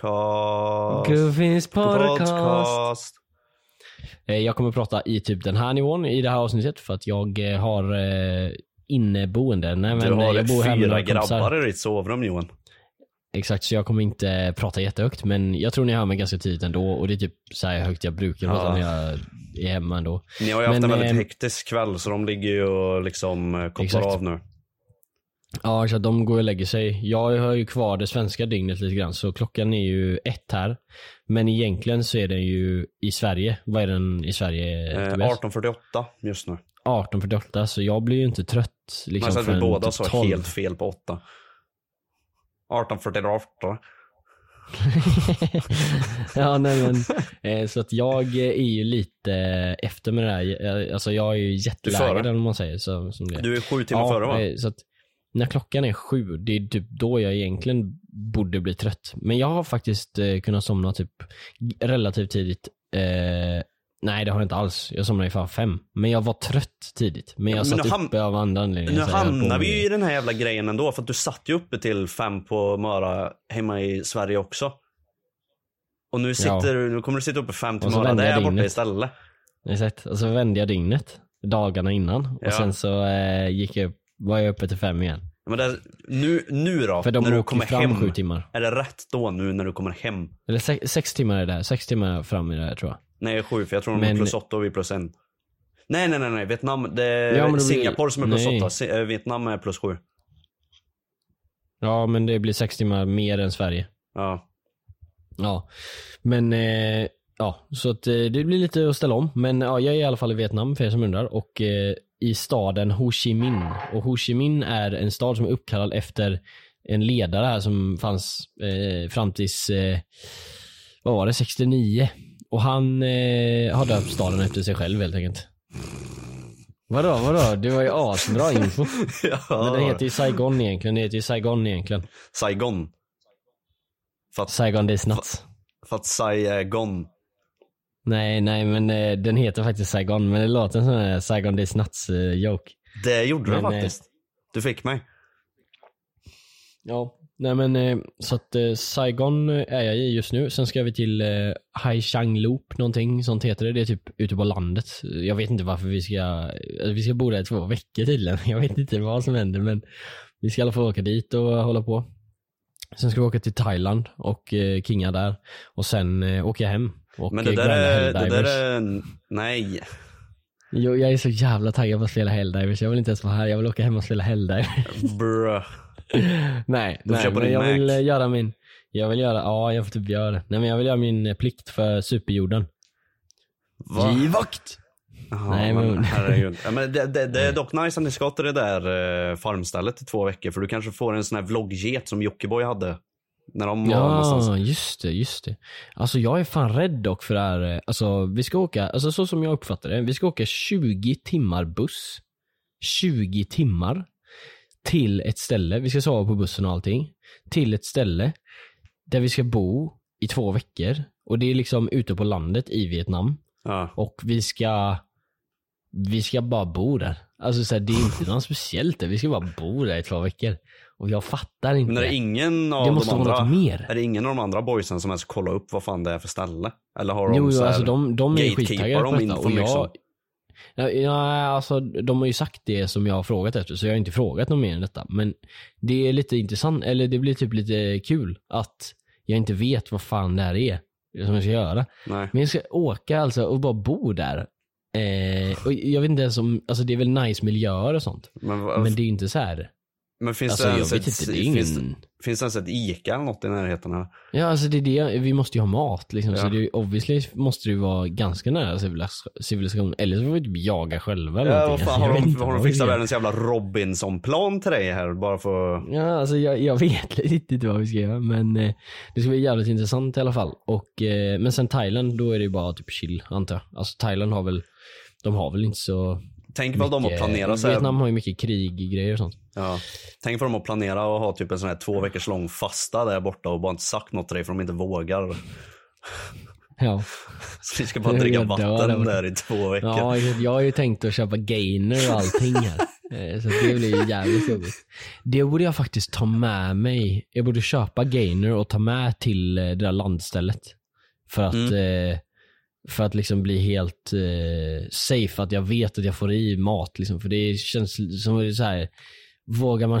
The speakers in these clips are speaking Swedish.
podcast. Goofys podcast. podcast. Eh, Jag kommer prata i typ den här nivån i det här avsnittet för att jag eh, har eh, inneboende. Nej, men Du har jag bor fyra grabbar i ditt sovrum Johan. Exakt, så jag kommer inte prata jättehögt men jag tror ni hör mig ganska tidigt ändå och det är typ så här högt jag brukar prata Ja. när jag är hemma ändå. Ni har ju haft Men, en väldigt hektisk kväll så de ligger ju och liksom kopplar Exakt. av nu. Ja, så de går och lägger sig. Jag har ju kvar det svenska dygnet lite grann så klockan är ju ett här. Men egentligen så är den ju i Sverige. Vad är den i Sverige? Eh, Tobias? 18.48 just nu. 18.48 så jag blir ju inte trött. Liksom, att vi båda typ sa 12. helt fel på 8. 18.48. ja, nej men. Eh, så att jag är ju lite efter med det här. Alltså jag är ju jetlaggad vad man säger. Så, som det. Du är sju timmar före va? eh, Så att när klockan är sju, det är typ då jag egentligen borde bli trött. Men jag har faktiskt eh, kunnat somna typ relativt tidigt. Eh, nej det har jag inte alls. Jag somnade i fan fem. Men jag var trött tidigt. Men jag men satt uppe av andra anledningar. Nu hamnar vi ju i den här jävla grejen ändå för att du satt ju uppe till fem på Möra hemma i Sverige också. Och nu sitter du, nu kommer du sitta uppe fem till Möra där borta istället. Exakt. Och så vände jag dygnet dagarna innan. Ja. Och sen så eh, gick jag, upp- var jag uppe till fem igen. Men det, nu, nu då, För de när du kommer fram hem. sju timmar. Är det rätt då nu när du kommer hem? Eller sex, sex timmar är det här. Sex timmar fram i det här tror jag. Nej, sju, för jag tror de är Men- plus åtta och vi är plus en. Nej, nej, nej, nej. Vietnam, det är Ja, det blir- Singapore som är plus nej. åtta. Eh, Vietnam är plus sju. Ja men det blir sex timmar mer än Sverige. Ja. Ja. Men eh, ja, så att eh, det blir lite att ställa om. Men ja, jag är i alla fall i Vietnam för er som undrar. Och eh, i staden Ho Chi Minh. Och Ho Chi Minh är en stad som är uppkallad efter en ledare här som fanns eh, fram tills, eh, vad var det, 69. Och han eh, har döpt staden efter sig själv helt enkelt. Vadå, vadå? Det var ju asbra info. Men den heter ju Saigon egentligen. Det heter ju Saigon egentligen. Saigon. För att, Saigon Days Nuts. för att Saigon. Nej, nej men eh, den heter faktiskt Saigon. Men det låter som en Saigon Days Nuts eh, joke. Det gjorde du Men, eh, faktiskt. Du fick mig. Ja. Nej men eh, så att eh, Saigon är jag i just nu. Sen ska vi till eh, Haishang Loop, någonting sånt heter det. Det är typ ute på landet. Jag vet inte varför vi ska, eh, vi ska bo där i två veckor tydligen. Jag vet inte vad som händer men vi ska i alla fall åka dit och hålla på. Sen ska vi åka till Thailand och eh, kinga där. Och sen eh, åker jag hem. Och Men det där är, det där är, nej. Jo, jag är så jävla taggad på att spela Helldivers. Jag vill inte ens vara här. Jag vill åka hem och spela Helldivers. Bruh. nej, Du nej men jag Mac. vill göra min, jag vill göra, ja jag får typ göra det. Nej men jag vill göra min eh, plikt för superjorden. Va? Givakt! Jaha, Nej, men, men- herregud. Ja, men det, det, det är dock nice att ni ska till det där eh, farmstället i två veckor för du kanske får en sån här vloggget som Jockiboi hade. När de var någonstans. Ja, just det, just det. Alltså jag är fan rädd dock för det här. eh, Alltså vi ska åka, alltså så som jag uppfattar det, vi ska åka 20 timmar buss. 20 timmar. Till ett ställe, vi ska sova på bussen och allting. Till ett ställe där vi ska bo i två veckor. Och det är liksom ute på landet i Vietnam. Ja. Och vi ska, vi ska bara bo där. Alltså så här, det är inte något speciellt där. Vi ska bara bo där i två veckor. Och jag fattar inte. Men är det ingen av det måste de vara andra, något mer. är det ingen av de andra boysen som ens kollar upp vad fan det är för ställe? Eller har de Jo, så här, alltså de, de är ju gatekeepar dem detta. Och inför, liksom? jag, ja, alltså de har ju sagt det som jag har frågat efter, så jag har inte frågat något mer än detta. Men det är lite intressant, eller det blir typ lite kul att jag inte vet vad fan det här är som jag ska göra. Nej. Men jag ska åka alltså och bara bo där. Eh, och jag vet inte ens om, alltså det är väl nice miljöer och sånt. Men, Men det är inte så här. Men finns, Alltså det ens ett, inte, det finns, ingen... finns det ens ett Ica eller något i närheten? Här? Ja alltså det är det, vi måste ju ha mat liksom. Så Ja. det är, obviously måste det ju vara ganska nära civilis- civilisation. Eller så får vi typ jaga själva eller Ja, vad fan, Alltså, har de, har de fixat världens jävla Robinson-plan till dig här bara för Ja, alltså jag, jag vet riktigt vad vi ska göra men eh, det ska bli jävligt intressant i alla fall. Och, eh, men sen Thailand, då är det ju bara typ chill antar jag. Alltså Thailand har väl, de har väl inte så Tänk vad de har planerat så Vietnam har ju mycket kriggrejer och sånt. Ja. Tänk vad de har planerat att ha typ en sån här två veckors lång fasta där borta och bara inte sagt något till dig för de inte vågar. Ja. Så ni ska bara dricka vatten där. i två veckor. ja, jag har ju tänkt att köpa gainer och allting här. Eh, Så det blir jävligt jobbigt. Det borde jag faktiskt ta med mig. Jag borde köpa gainer och ta med till eh, det där landstället. För att, eh, för att liksom bli helt safe, att jag vet att jag får i mat liksom. För det känns som så här vågar man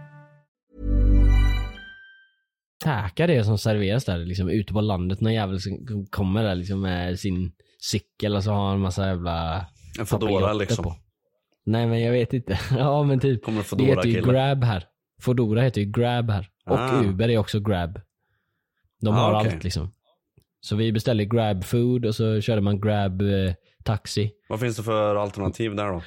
käka det som serveras där liksom ute på landet. Någon jävel som kommer där liksom med sin cykel och så har han en massa jävla En Foodora liksom. på. Nej men jag vet inte. ja men typ. Kommer det heter ju kille. Grab här. Foodora heter ju Grab här. Och Ah. Uber är också Grab. De Ah, har okej. allt liksom. Så vi beställde Grab food och så körde man Grab eh, taxi. Vad finns det för alternativ där då?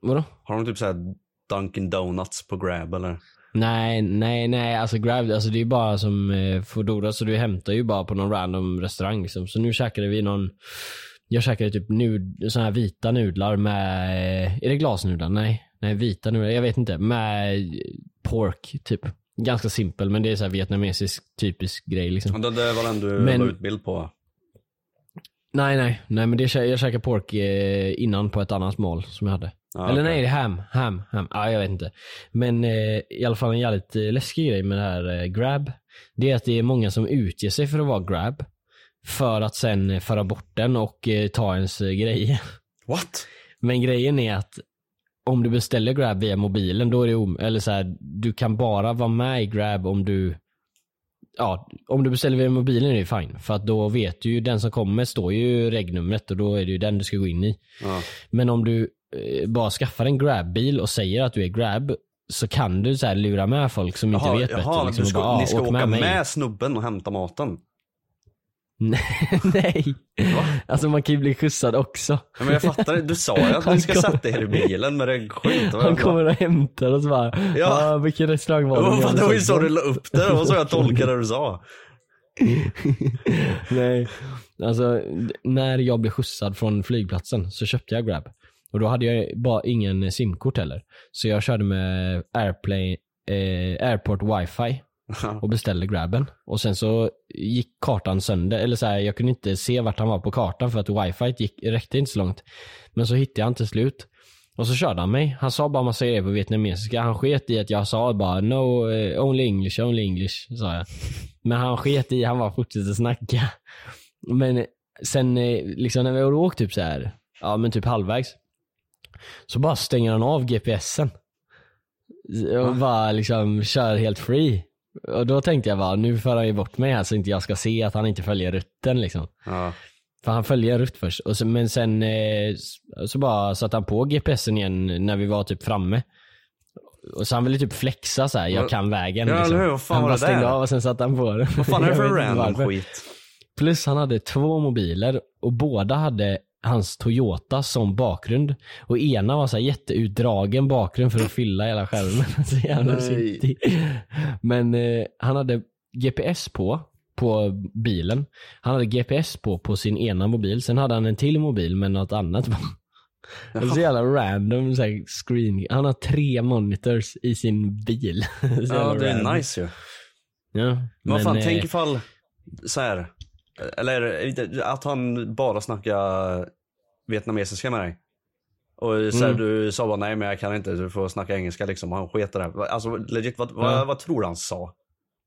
Vadå? Har de typ såhär Dunkin Donuts på Grab eller? Nej, nej, nej. Alltså Grab, alltså det är bara som eh, Foodora, så du hämtar ju bara på någon random restaurang liksom. Så nu käkade vi någon, jag käkade typ nud, såna här vita nudlar med, eh, är det glasnudlar? Nej, nej vita nudlar, jag vet inte. Med pork typ. Ganska simpel men det är så här vietnamesisk typisk grej liksom. Det, det var den du Men- la ut bild på. Nej, nej, nej men det, jag käkade pork eh, innan på ett annat mål som jag hade. Ja, Eller okej. nej, det är ham, ham, ham. Ja, jag vet inte. Men eh, i alla fall en jävligt eh, läskig grej med det här eh, grab. Det är att det är många som utger sig för att vara grab. För att sen eh, föra bort den och eh, ta ens eh, grejer. What? Men grejen är att om du beställer grab via mobilen då är det om, eller så här, du kan bara vara med i grab om du Ja, om du beställer via mobilen är det fine. För att då vet du ju, den som kommer står ju regnumret och då är det ju den du ska gå in i. Ja. Men om du bara skaffar en grabbil och säger att du är grab så kan du så här lura med folk som inte Jaha, vet bättre. jaha liksom, du och ska, bara, "Ah, ni ska åk åka med, mig." snubben och hämta maten? Nej. Alltså man kan ju bli skjutsad också. Ja, men jag fattar det. Du sa ju att ni ska kom- sätta er i bilen med regnskit. Han kommer och hämtar och så bara, Ja. ja. ah, vilken restaurang var det? Fan, hade det var ju så på?" du la upp det. Det var så jag tolkade det du sa. Nej, alltså när jag blev skjutsad från flygplatsen så köpte jag Grab. Och då hade jag bara ingen simkort heller. Så jag körde med Airplane, eh, Airport wifi och beställde Grabben. Och sen så gick kartan sönder, eller så här, jag kunde inte se vart han var på kartan för att wifi gick, räckte inte så långt. Men så hittade jag han till slut. Och så körde han mig. Han sa bara massa grejer på vietnamesiska. Han sket i att jag sa bara no, eh, only English, only English, sa jag. Men han sket i, han bara fortsatte snacka. Men sen eh, liksom när vi hade åkt typ så här, ja men typ halvvägs. Så bara stänger han av GPSen. Och bara liksom kör helt free. Och då tänkte jag bara, nu för han ju bort mig här så inte jag ska se att han inte följer rutten liksom. Ja. För han följde en rutt först. Och så, men sen eh, så bara satte han på GPSen igen när vi var typ framme. Och så han ville typ flexa så här, jag Ja. kan vägen. Ja, liksom. eller hur? Vad fan han var bara stängde där? av och sen satte han på den. Vad fan är det för random skit? Plus han hade två mobiler och båda hade hans Toyota som bakgrund. Och ena var så här jätteutdragen bakgrund för att fylla hela skärmen. så jävla. Men eh, han hade GPS på, på bilen. Han hade GPS på, på sin ena mobil, sen hade han en till mobil med något annat. Det är så jävla random så här, screen. Han har tre monitors i sin bil. Ja, det är random. nice ju. Ja, Men vad fan, eh, tänk ifall, så här, eller att han bara snackar vietnamesiska med dig. Och så Mm. du sa bara nej men jag kan inte, du får snacka engelska liksom. Han sket i det. Alltså legit, vad, vad, Ja. vad tror du han sa?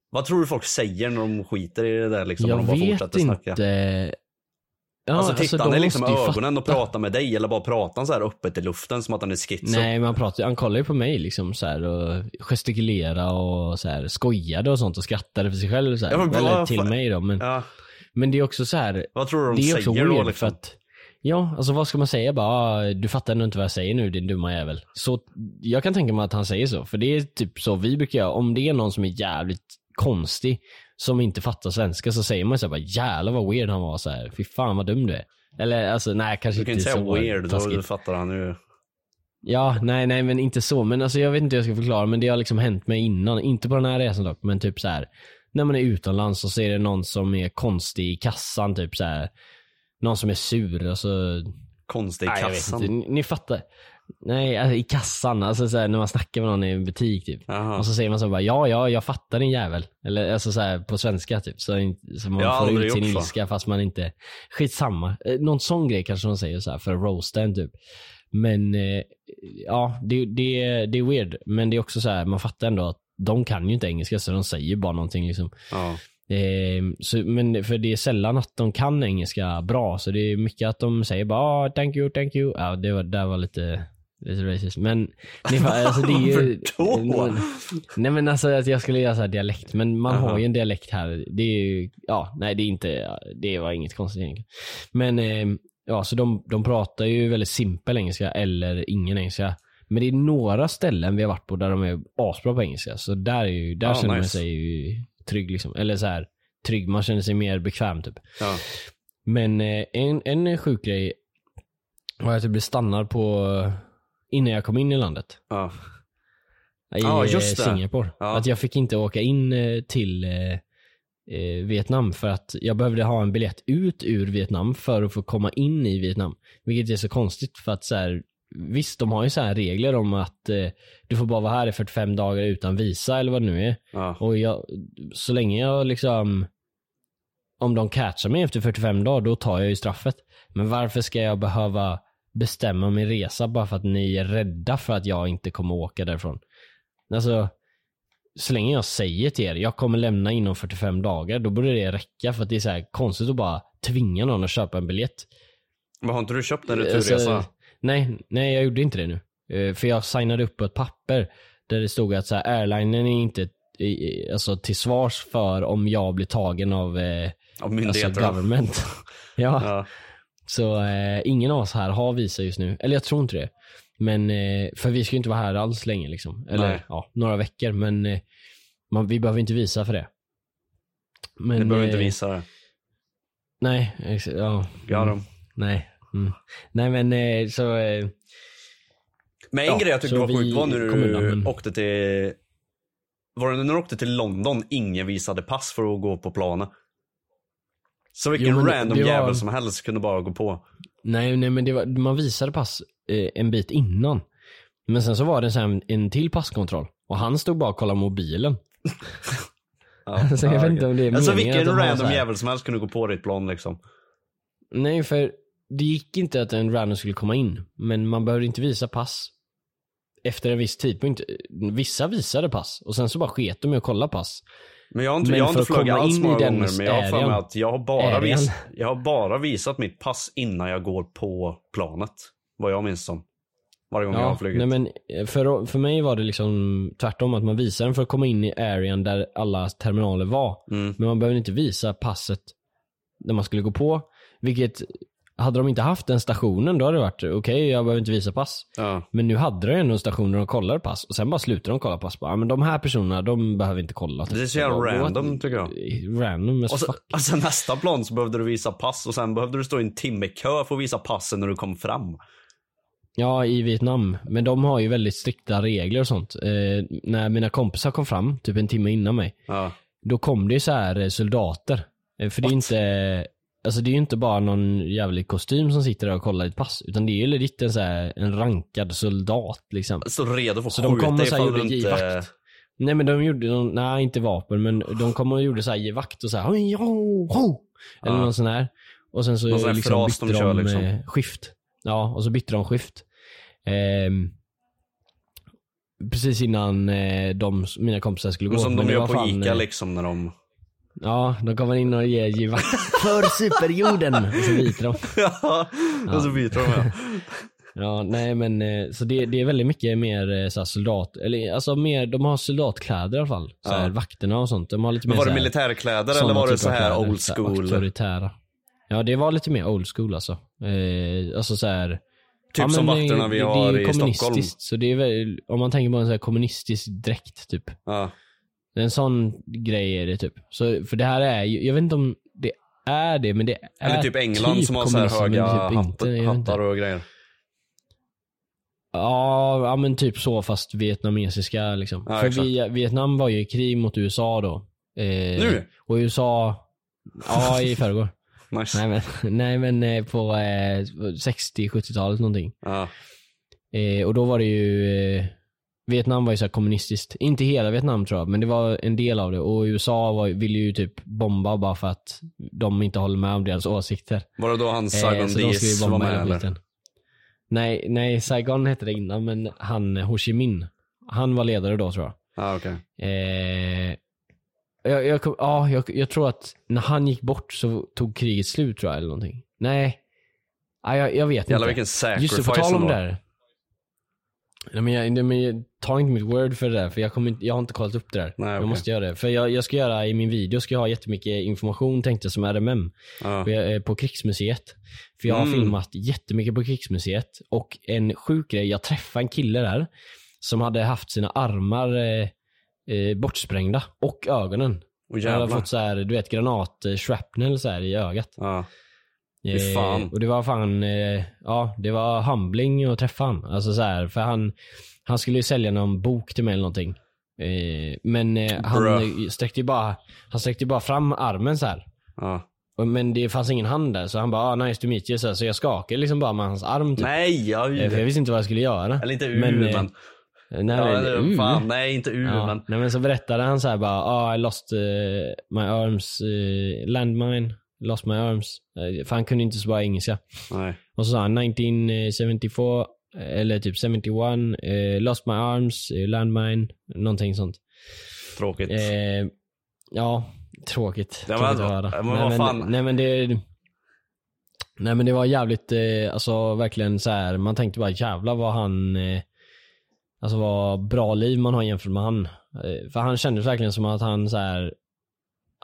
Vad tror du folk säger när de skiter i det där liksom? jag de bara vet fortsätter inte. snacka? Ja, alltså tittar han de i liksom ju ögonen och pratar med dig eller bara pratar han så här öppet i luften som att han är schizo? Nej men han pratar han kollar ju på mig liksom så här och gestikulerade och så här skojade och sånt och skrattade för sig själv så här. Ja, men Eller till fan- mig då men, Ja, men det är också så här. vad tror du de Det är säger också då liksom? för att Ja, alltså vad ska man säga? Bara, "Ah, du fattar ändå inte vad jag säger nu din dumma jävel. Så jag kan tänka mig att han säger så, för det är typ så vi brukar göra. Om det är någon som är jävligt konstig, som inte fattar svenska, så säger man så här bara jävlar vad weird han var så här. Fy fan vad dum du är. Eller alltså nej kanske Du kan inte inte säga så weird, då taskigt. fattar han ju. Ja, nej, nej, men inte så. Men alltså jag vet inte hur jag ska förklara, men det har liksom hänt mig innan. Inte på den här resan dock, men typ så här. När man är utomlands och så är det någon som är konstig i kassan, typ så här. Någon som är sur och så... Konstig i kassan. Ni, ni fattar. Nej, alltså i kassan. Alltså så här, när man snackar med någon i en butik typ. Och så säger man så bara, ja, ja, jag fattar din jävel. Eller alltså så här, på svenska typ. Så, så man Jag får ut sin ilska fast man inte... Skitsamma. Eh, Någon sån grej kanske de säger så här för att roasta en typ. Men eh, ja, det, det, det är weird. Men det är också så här, man fattar ändå att de kan ju inte engelska så de säger bara någonting liksom. Ja. Eh, så, men för det är sällan att de kan engelska bra, så det är mycket att de säger bara ah, thank you, thank you. Ja, det var, där var lite, lite racist. Men ni, alltså, det är ju... Nej men alltså att jag skulle göra så här dialekt, men man Aha. har ju en dialekt här. Det är ju, ja, nej det är inte, det var inget konstigt egentligen. Men eh, ja, så de, de pratar ju väldigt simpel engelska eller ingen engelska. Men det är några ställen vi har varit på där de är asbra på engelska. Så där, är ju, där Ah, känner man nice. sig ju trygg liksom. Eller så här trygg, man känner sig mer bekväm typ. Ja. Men eh, en, en sjuk grej var att jag blev stannad på innan jag kom in i landet. Ja. I Ja, eh, just det. Singapore. Ja. Att jag fick inte åka in eh, till Vietnam för att jag behövde ha en biljett ut ur Vietnam för att få komma in i Vietnam. Vilket är så konstigt för att så här, visst de har ju så här regler om att eh, du får bara vara här i 45 dagar utan visa eller vad det nu är. Ja. Och jag, så länge jag liksom, om de catchar mig efter 45 dagar, då tar jag ju straffet. Men varför ska jag behöva bestämma min resa bara för att ni är rädda för att jag inte kommer åka därifrån? Alltså, så länge jag säger till er, jag kommer lämna inom 45 dagar, då borde det räcka för att det är så här konstigt att bara tvinga någon att köpa en biljett. Men har inte du köpt en returresa? Alltså, nej, nej jag gjorde inte det nu. Eh, För jag signade upp på ett papper där det stod att så här, airlinen är inte alltså, till svars för om jag blir tagen av eh, Av alltså, myndigheterna? government. ja, ja. så eh, ingen av oss här har visa just nu. Eller jag tror inte det. Men, eh, för vi ska ju inte vara här alls länge liksom. Eller Nej. ja, några veckor. Men eh, man, vi behöver inte visa för det. Men, Ni behöver inte eh, visa det. Nej, ja. Ja, mm. Nej. Mm. Nej men eh, så... Eh, Men en Ja, grej jag tyckte var sjukt var när du men- åkte till... Var det när du åkte till London, ingen visade pass för att gå på planet? Så vilken Jo, random var- jävel som helst kunde bara gå på. nej, nej men var, man visade pass eh, en bit innan. Men sen så var det här en, till passkontroll. Och han stod bara och kollade mobilen. Ja, Så jag vet inte om det är Alltså meningen vilken random jävel som helst kunde gå på ditt plan liksom. Nej, för det gick inte att en random skulle komma in. Men man behövde inte visa pass efter en viss tidpunkt. Vissa visade pass och sen så bara sket de i att kolla pass. Men jag har inte, Men jag har för inte flugit alls många gånger, men jag har för mig att jag har, bara vis, jag har bara visat mitt pass innan jag går på planet. Vad jag minns som. Varje gång jag har flugit. nej men eh, för, för mig var det liksom tvärtom att man visade den för att komma in i arean där alla terminaler var. Mm. Men man behövde inte visa passet när man skulle gå på. Vilket, hade de inte haft den stationen då hade det varit okej jag behöver inte visa pass. Ja. Men nu hade de ändå en station där de kollade pass och sen bara slutade de kolla pass. Bara, "Ja, men de här personerna de behöver inte kolla. Det är så jävla random, what? tycker jag. Random as Och så, fuck. alltså nästa plan så behövde du visa pass och sen behövde du stå i en timme kö för att visa passen när du kom fram. Ja, i Vietnam. Men de har ju väldigt strikta regler och sånt. Eh, när mina kompisar kom fram, typ en timme innan mig. Ja. då kom det ju så här eh, soldater. Eh, För det är What? inte, alltså det är ju inte bara någon jävlig kostym som sitter där och kollar ditt pass. Utan det är ju legit en, så här, en rankad soldat liksom. Så redo för att Så de kom skjuta och så här gjorde inte... givakt. Nej men de gjorde, de, nej inte vapen men de kom och gjorde så här givakt och så här, "Oj, ho, ho", Eller Ja. någon sån här. Och sen så Någon liksom bytte de de, kör, liksom. eh, skift. Ja, och så bytte de skift. Ehm, precis innan eh, de, mina kompisar skulle gå. Men som de gör på fan, Ica eh, liksom när de... Ja, de kommer in och ger givakt för superjorden. Och så byter de. ja, och så byter de ja. Ja, nej men eh, så det, det är väldigt mycket mer eh, så soldat, eller alltså mer, de har soldatkläder i alla fall. Så här, Ja. Vakterna och sånt. De har lite Men mer var det militärkläder eller var det så här old så här school? auktoritära. Ja, det var lite mer old school alltså. Eh, alltså så här, Typ ja, som vakterna vi det, har det är i ju Stockholm. kommunistiskt, Så det är väl, om man tänker på en så här kommunistisk dräkt typ. Ja. En sån grej är det typ. Så, för det här är ju, jag vet inte om det är det, men det är Eller typ England som har så här höga typ hatt, inte, hattar och grejer. Ja, ja men typ så fast vietnamesiska liksom. Ja, För vi, Vietnam var ju i krig mot USA då. Eh, Nu? Och USA, ja i förrgår. Nice. nej men, nej, men eh, på eh, 60-70-talet någonting. Ja. Eh, och då var det ju, eh, Vietnam var ju så kommunistiskt. Inte hela Vietnam tror jag, men det var en del av det. Och USA var, ville ju typ bomba bara för att de inte håller med om deras åsikter. Var det då han Eh, Saigon ju Diaz var med eller? Nej, nej, Saigon hette det innan, men han Ho Chi Minh, han var ledare då tror jag. Ja okej. Eh, jag, jag, kom- ja, jag, jag tror att när han gick bort så tog kriget slut tror jag, eller någonting. Nej, ja, jag, jag vet Jävlar inte. vilken sacrifice Just det, på tal om det där. Nej, men jag, men jag, ta inte mitt word för det där, för jag, kommer, inte- jag har inte kollat upp det där. Nej, Jag okej. måste göra det. För jag, jag ska göra, i min video ska jag ha jättemycket information tänkte jag som RMM. Jag är på krigsmuseet. För jag har Mm. filmat jättemycket på krigsmuseet. Och en sjuk grej, jag träffade en kille där som hade haft sina armar eh, eh, bortsprängda och ögonen. Och Han hade fått så här, du vet granat eh, shrapnel så här i ögat. Ja. Fy fan. och det var fan, eh, ja det var humbling att träffa han. Alltså så här, för han, han skulle ju sälja någon bok till mig eller någonting. Eh, men eh, han Bruh. eh, sträckte ju bara, han sträckte bara fram armen så här. Ja. Och- Men det fanns ingen hand där så han bara ah, nice to meet you så, här, så jag skakade liksom bara med hans arm typ. Nej, ja, Eh, För jag visste inte vad jag skulle göra. Eller inte ur men... eh, Nej, ja, men, uh. fan, nej inte ur Ja, men. nej men så berättade han så här bara, ah I lost eh, my arms, uh, landmine, lost my arms. Eh, för han kunde inte så bra engelska. Nej. Och så sa han 1974, eh, eller typ 71, eh, lost my arms, landmine, någonting sånt. Tråkigt. Eh, ja, tråkigt. Ja, men tråkigt alltså, att höra. men nej, vad fan. nej men det Nej men det var jävligt, eh, alltså verkligen så här. man tänkte bara jävla vad han eh, Alltså vad bra liv man har jämfört med han. Eh, för han kändes verkligen som att han så här.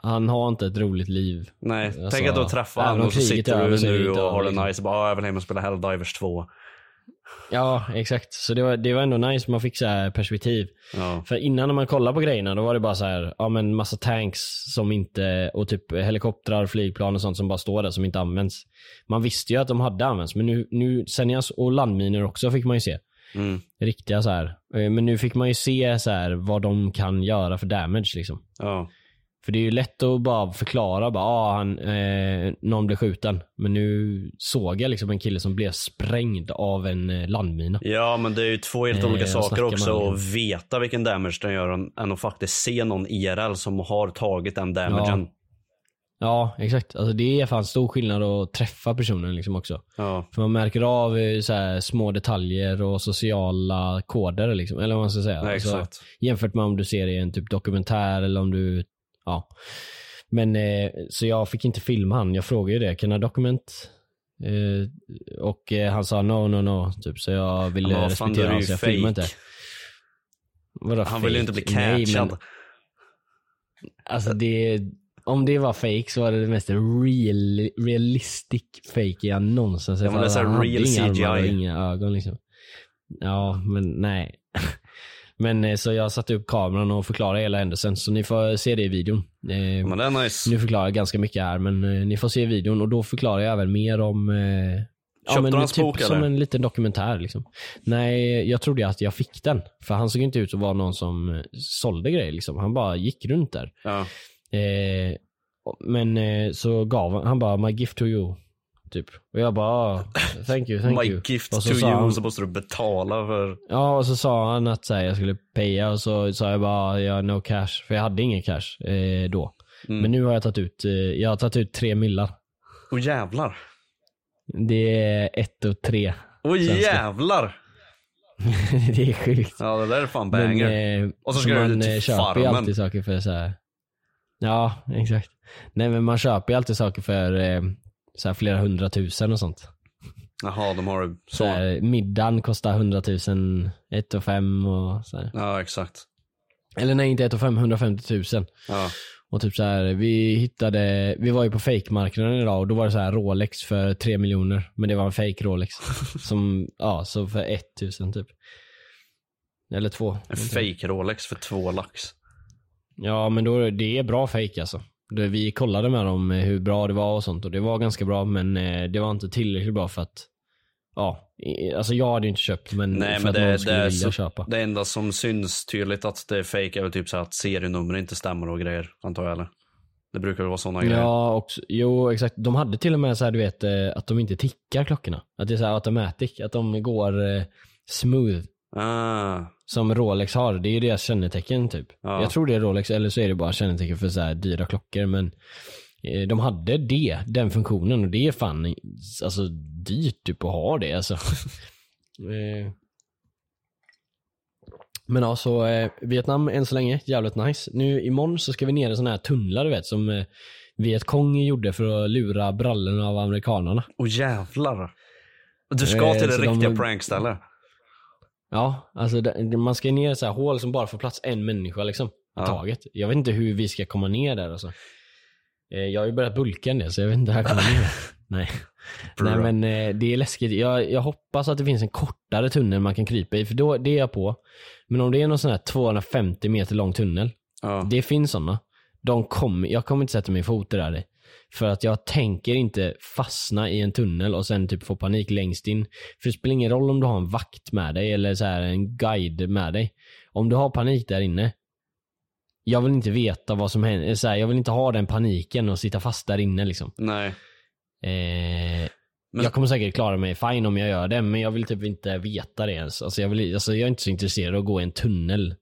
Han har inte ett roligt liv. Nej, Alltså, tänk att du träffar även honom om och så sitter du nu och har det liksom. nice. Bara, "Ah, jag vill hem och spela Helldivers 2. Ja, exakt. Så det var, det var ändå nice, man fick så här perspektiv. Ja. För innan när man kollade på grejerna då var det bara så här, ja men massa tanks som inte, och typ helikoptrar, flygplan och sånt som bara står där som inte används. Man visste ju att de hade använts men nu, nu sen jag, och landminor också fick man ju se. Mm. Riktiga så här. Eh, Men nu fick man ju se så här vad de kan göra för damage liksom. Ja. För det är ju lätt att bara förklara, bara ah, han, eh, någon blev skjuten. Men nu såg jag liksom en kille som blev sprängd av en eh, landmina. ja, men det är ju två helt Eh, olika jag saker också. Att veta vilken damage den gör än- att faktiskt se någon IRL som har tagit den damagen. Ja, exakt. Alltså det är fan stor skillnad att träffa personen liksom också. Ja. För man märker av eh, så små detaljer och sociala koder liksom. Eller vad man ska säga. Nej, Alltså, jämfört med om du ser det i en typ dokumentär eller om du, ja. Men eh, så jag fick inte filma han. Jag frågade ju det, kan jag dokument? Eh, och eh, han sa no, no, no. Typ, så jag ville är respektera honom så jag filmade inte. Vadå Han vill ju inte bli catchad. men- Alltså det, om det var fake så var det det mest real, realistic fake jag någonsin sett. Ja, men det är real inga armar och CGI. inga ögon liksom. Ja, men nej. Men eh, så jag satte upp kameran och förklarade hela händelsen, så ni får se det i videon. Eh, Men det är nice. Nu förklarar jag ganska mycket här, men eh, ni får se videon och då förklarar jag även mer om eh, Köpte men du hans typ bok som eller? en liten dokumentär liksom. Nej, jag trodde att jag fick den. För han såg inte ut att vara någon som eh, sålde grejer liksom. Han bara gick runt där. Ja. Eh, men eh, så gav han, han bara my gift to you. Typ. Och jag bara ah, thank you, thank My you. gift och så to sa you, han, så måste du betala för... Ja, och så sa han att så här, jag skulle paya och så sa jag bara ja, no cash. För jag hade ingen cash eh, då. Mm. Men nu har jag tagit ut, eh, jag har tagit ut tre millar. Åh jävlar. Det är ett och tre. Svenska. jävlar. det är sjukt. Ja det där är fan Men, banger. eh, Och så ska du man ut till eh, köper ju farmen. alltid saker för så här. Ja, exakt. Nej men man köper ju alltid saker för eh, så här flera hundratusen och sånt. Jaha, de har det Så så. här, middagen kostar hundratusen, ett och fem och så här. Ja exakt. Eller nej, inte ett och fem, 150 000. Ja. Och typ så här, vi hittade, vi var ju på fake-marknaden idag och då var det så här Rolex för 3 miljoner. Men det var en fake Rolex. som, ja, så för 1000 typ. Eller två. En fake Rolex för två lax. Ja men då, det är bra fake alltså. Det, vi kollade med dem eh, hur bra det var och sånt och det var ganska bra men eh, det var inte tillräckligt bra för att, ja, alltså jag hade inte köpt men Nej för men att det, någon det, skulle är vilja så, köpa. det enda som syns tydligt att det är fake är väl typ så att serienummer inte stämmer och grejer. Antar jag eller? Det brukar väl vara sådana grejer. Ja, också, jo exakt. De hade till och med så här, du vet, eh, att de inte tickar klockorna. Att det är så här automatic, att de går eh, smooth. Ah, Som Rolex har, det är ju deras kännetecken typ. Ja. Jag tror det är Rolex, eller så är det bara kännetecken för så här dyra klockor. Men eh, de hade det, den funktionen och det är fan alltså, dyrt typ att ha det alltså. Eh. Men ja, så eh, Vietnam än så länge, jävligt nice. Nu imorgon så ska vi ner i sådana här tunnlar du vet som eh, Vietkong gjorde för att lura brallorna av amerikanerna. och jävlar. Du ska Eh, till det så de- riktiga prankstället. Ja, alltså man ska ner i så här hål som bara får plats en människa liksom. Ja. taget. Jag vet inte hur vi ska komma ner där alltså. Eh, Jag har ju börjat bulka del så jag vet inte hur jag kommer ner. Nej. Bra. Nej men eh, det är läskigt. Jag, jag hoppas att det finns en kortare tunnel man kan krypa i för då, det är jag på. Men om det är någon sån här 250 meter lång tunnel. Ja. Det finns sådana. De kommer, jag kommer inte sätta min fot där i. För att jag tänker inte fastna i en tunnel och sen typ få panik längst in. För det spelar ingen roll om du har en vakt med dig eller så här en guide med dig. Om du har panik där inne. Jag vill inte veta vad som händer. Så här, jag vill inte ha den paniken och sitta fast där inne liksom. Nej. Eh, Men- Jag kommer säkert klara mig fine om jag gör det, men jag vill typ inte veta det ens. Alltså jag, vill, alltså jag är inte så intresserad av att gå i en tunnel.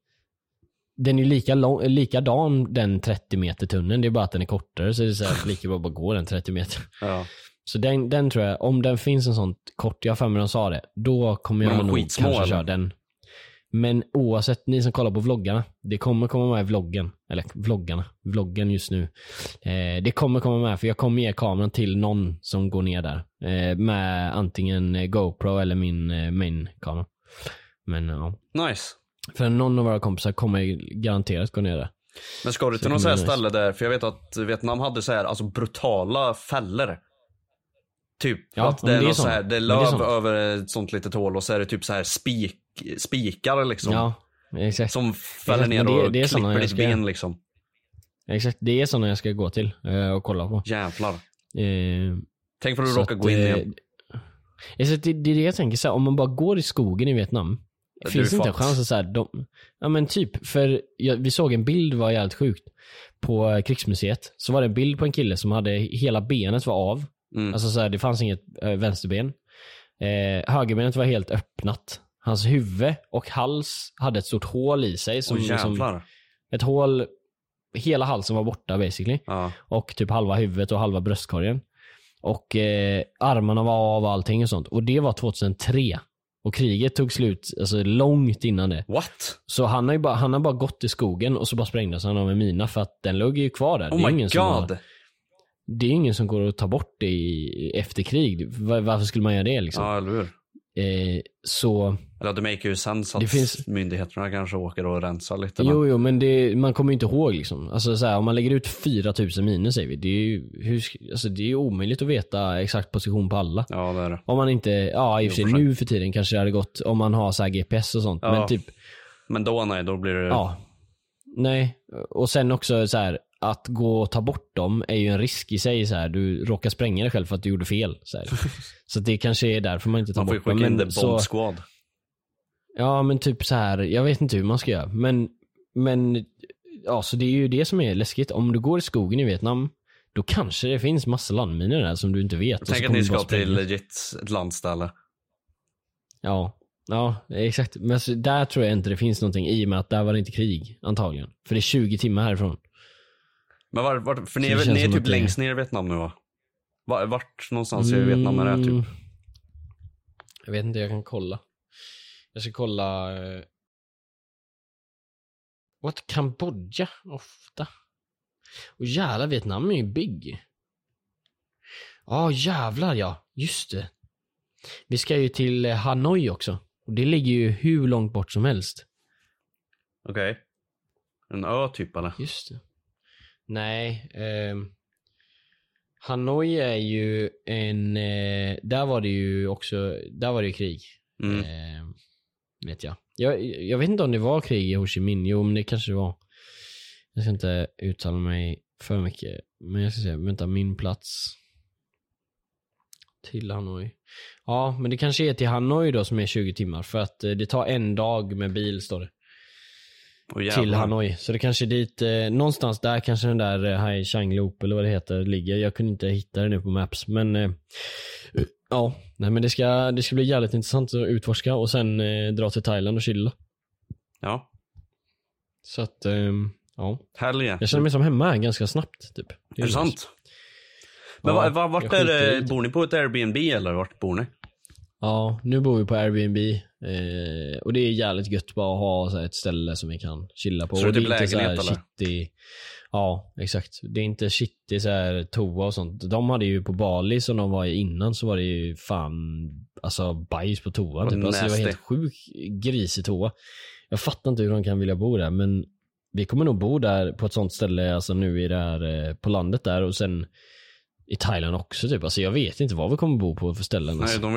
Den är ju lika lång, likadan den 30 meter tunneln, det är bara att den är kortare så det är så här, lika bra att bara gå den 30 meter. Ja. Så den, den tror jag, om den finns en sån kort, jag har för mig de sa det, då kommer jag nog skitsmå, kanske köra den. Men oavsett, ni som kollar på vloggarna, det kommer komma med i vloggen. Eller vloggarna, vloggen just nu. Eh, det kommer komma med, för jag kommer ge kameran till någon som går ner där. Eh, med antingen GoPro eller min eh, main-kamera. Men ja. Nice. För någon av våra kompisar kommer garanterat gå ner där. Men ska du till något så här kommer det ställe där, för jag vet att Vietnam hade så här, alltså brutala fällor. Typ Ja, att det är, det är så sånt. här, det är Men det är löv sånt. över ett sånt litet hål och så är det typ så här spik, spikar liksom. Ja, exakt. Som fäller Exakt, ner det- och det såna klipper ditt ska- ben liksom. Exakt, det är sådana jag ska gå till eh, och kolla på. Jävlar. Eh, Tänk för att du råkar gå in eh, igen. alltså, det, det är det jag tänker, så här, om man bara går i skogen i Vietnam, finns det inte en chans att så här, de, ja men typ, för jag, vi såg en bild, var jävligt sjukt, på eh, krigsmuseet. Så var det en bild på en kille som hade, hela benet var av. Mm. Alltså så här, det fanns inget äh, vänsterben. Eh, högerbenet var helt öppnat. Hans huvud och hals hade ett stort hål i sig. Som, Åh som, jävlar. ett hål, hela halsen var borta basically. Ja. Och typ halva huvudet och halva bröstkorgen. Och eh, armarna var av och allting och sånt. Och det var 2003. Och kriget tog slut alltså, långt innan det. What? Så han har ju bara, han har bara gått i skogen och så bara sprängdes han av en mina för att den låg ju kvar där. Oh det, är my ingen som god. har, det är ingen som går att ta bort det i, efter krig. Var, varför skulle man göra det liksom? Ja, eller hur? Eh, så, Eller det make ju sense att Det finns- myndigheterna kanske åker och rensar lite. men- jo jo men det, man kommer ju inte ihåg liksom. Alltså så här, om man lägger ut 4000 miner säger vi. Det är ju hur, alltså, det är ju omöjligt att veta exakt position på alla. Ja, det är det. Om man inte, ja i och för sig nu för tiden kanske det hade gått om man har så här GPS och sånt. Ja. Men typ, Men då nej, då blir det... ja. Nej, och sen också så här att gå och ta bort dem är ju en risk i sig. Så här. Du råkar spränga dig själv för att du gjorde fel. Så, så det kanske är därför man inte tar Man får ju bort dem. skicka in the bomb så- squad. Ja men typ så här. jag vet inte hur man ska göra. Men, men ja så det är ju det som är läskigt. Om du går i skogen i Vietnam, då kanske det finns massa landminor där som du inte vet. Tänk att ni ska till legit ett landställe. Ja, ja exakt. Men där tror jag inte det finns någonting i och med att där var det inte krig antagligen. För det är 20 timmar härifrån. Men var, var, för ni är, ni är typ längst ner i Vietnam nu va? Var, vart någonstans i Vietnam är det Mm, typ? Jag vet inte, jag kan kolla. Jag ska kolla... eh, What? Kambodja? Ofta. Och jävlar, Vietnam är ju big. Ja, jävlar ja. Just det. Vi ska ju till eh, Hanoi också. Och det ligger ju hur långt bort som helst. Okej. En ö typ eller? Just det. Nej. ehm, Hanoi är ju en... Eh, där var det ju också... Där var det ju krig. Mm. Eh, vet jag. jag. Jag vet inte om det var krig i Ho Chi Minh. Jo, men det kanske det var. Jag ska inte uttala mig för mycket. Men jag ska se. Vänta, min plats. Till Hanoi. Ja, men det kanske är till Hanoi då som är 20 timmar. För att eh, det tar en dag med bil står det. Jävlar. Till Hanoi. Så det kanske är dit, eh, någonstans där kanske den där eh, Hai Chang Loop eller vad det heter ligger. Jag kunde inte hitta det nu på Maps. Men eh, ja, nej men det ska, det ska bli jävligt intressant att utforska och sen eh, dra till Thailand och chilla. Ja. Så att, ehm, ja. Helge. Jag känner mig som hemma ganska snabbt typ. Är det sant? Men Ja, va, va, vart är det, det. bor ni på ett Airbnb eller vart bor ni? Ja, nu bor vi på Airbnb. Eh, och det är jävligt gött bara att ha så ett ställe som vi kan chilla på. Så det är och typ inte så här lägenhet, eller? shitty, Ja, exakt. Det är inte shitty så här toa och sånt. De hade ju på Bali som de var i innan så var det ju fan alltså bajs på toan typ. Alltså, det var helt sjuk grisig toa. Jag fattar inte hur de kan vilja bo där men vi kommer nog bo där på ett sånt ställe alltså nu i det här eh, på landet där och sen i Thailand också typ. Alltså jag vet inte vad vi kommer bo på för ställen. Nej, Alltså. de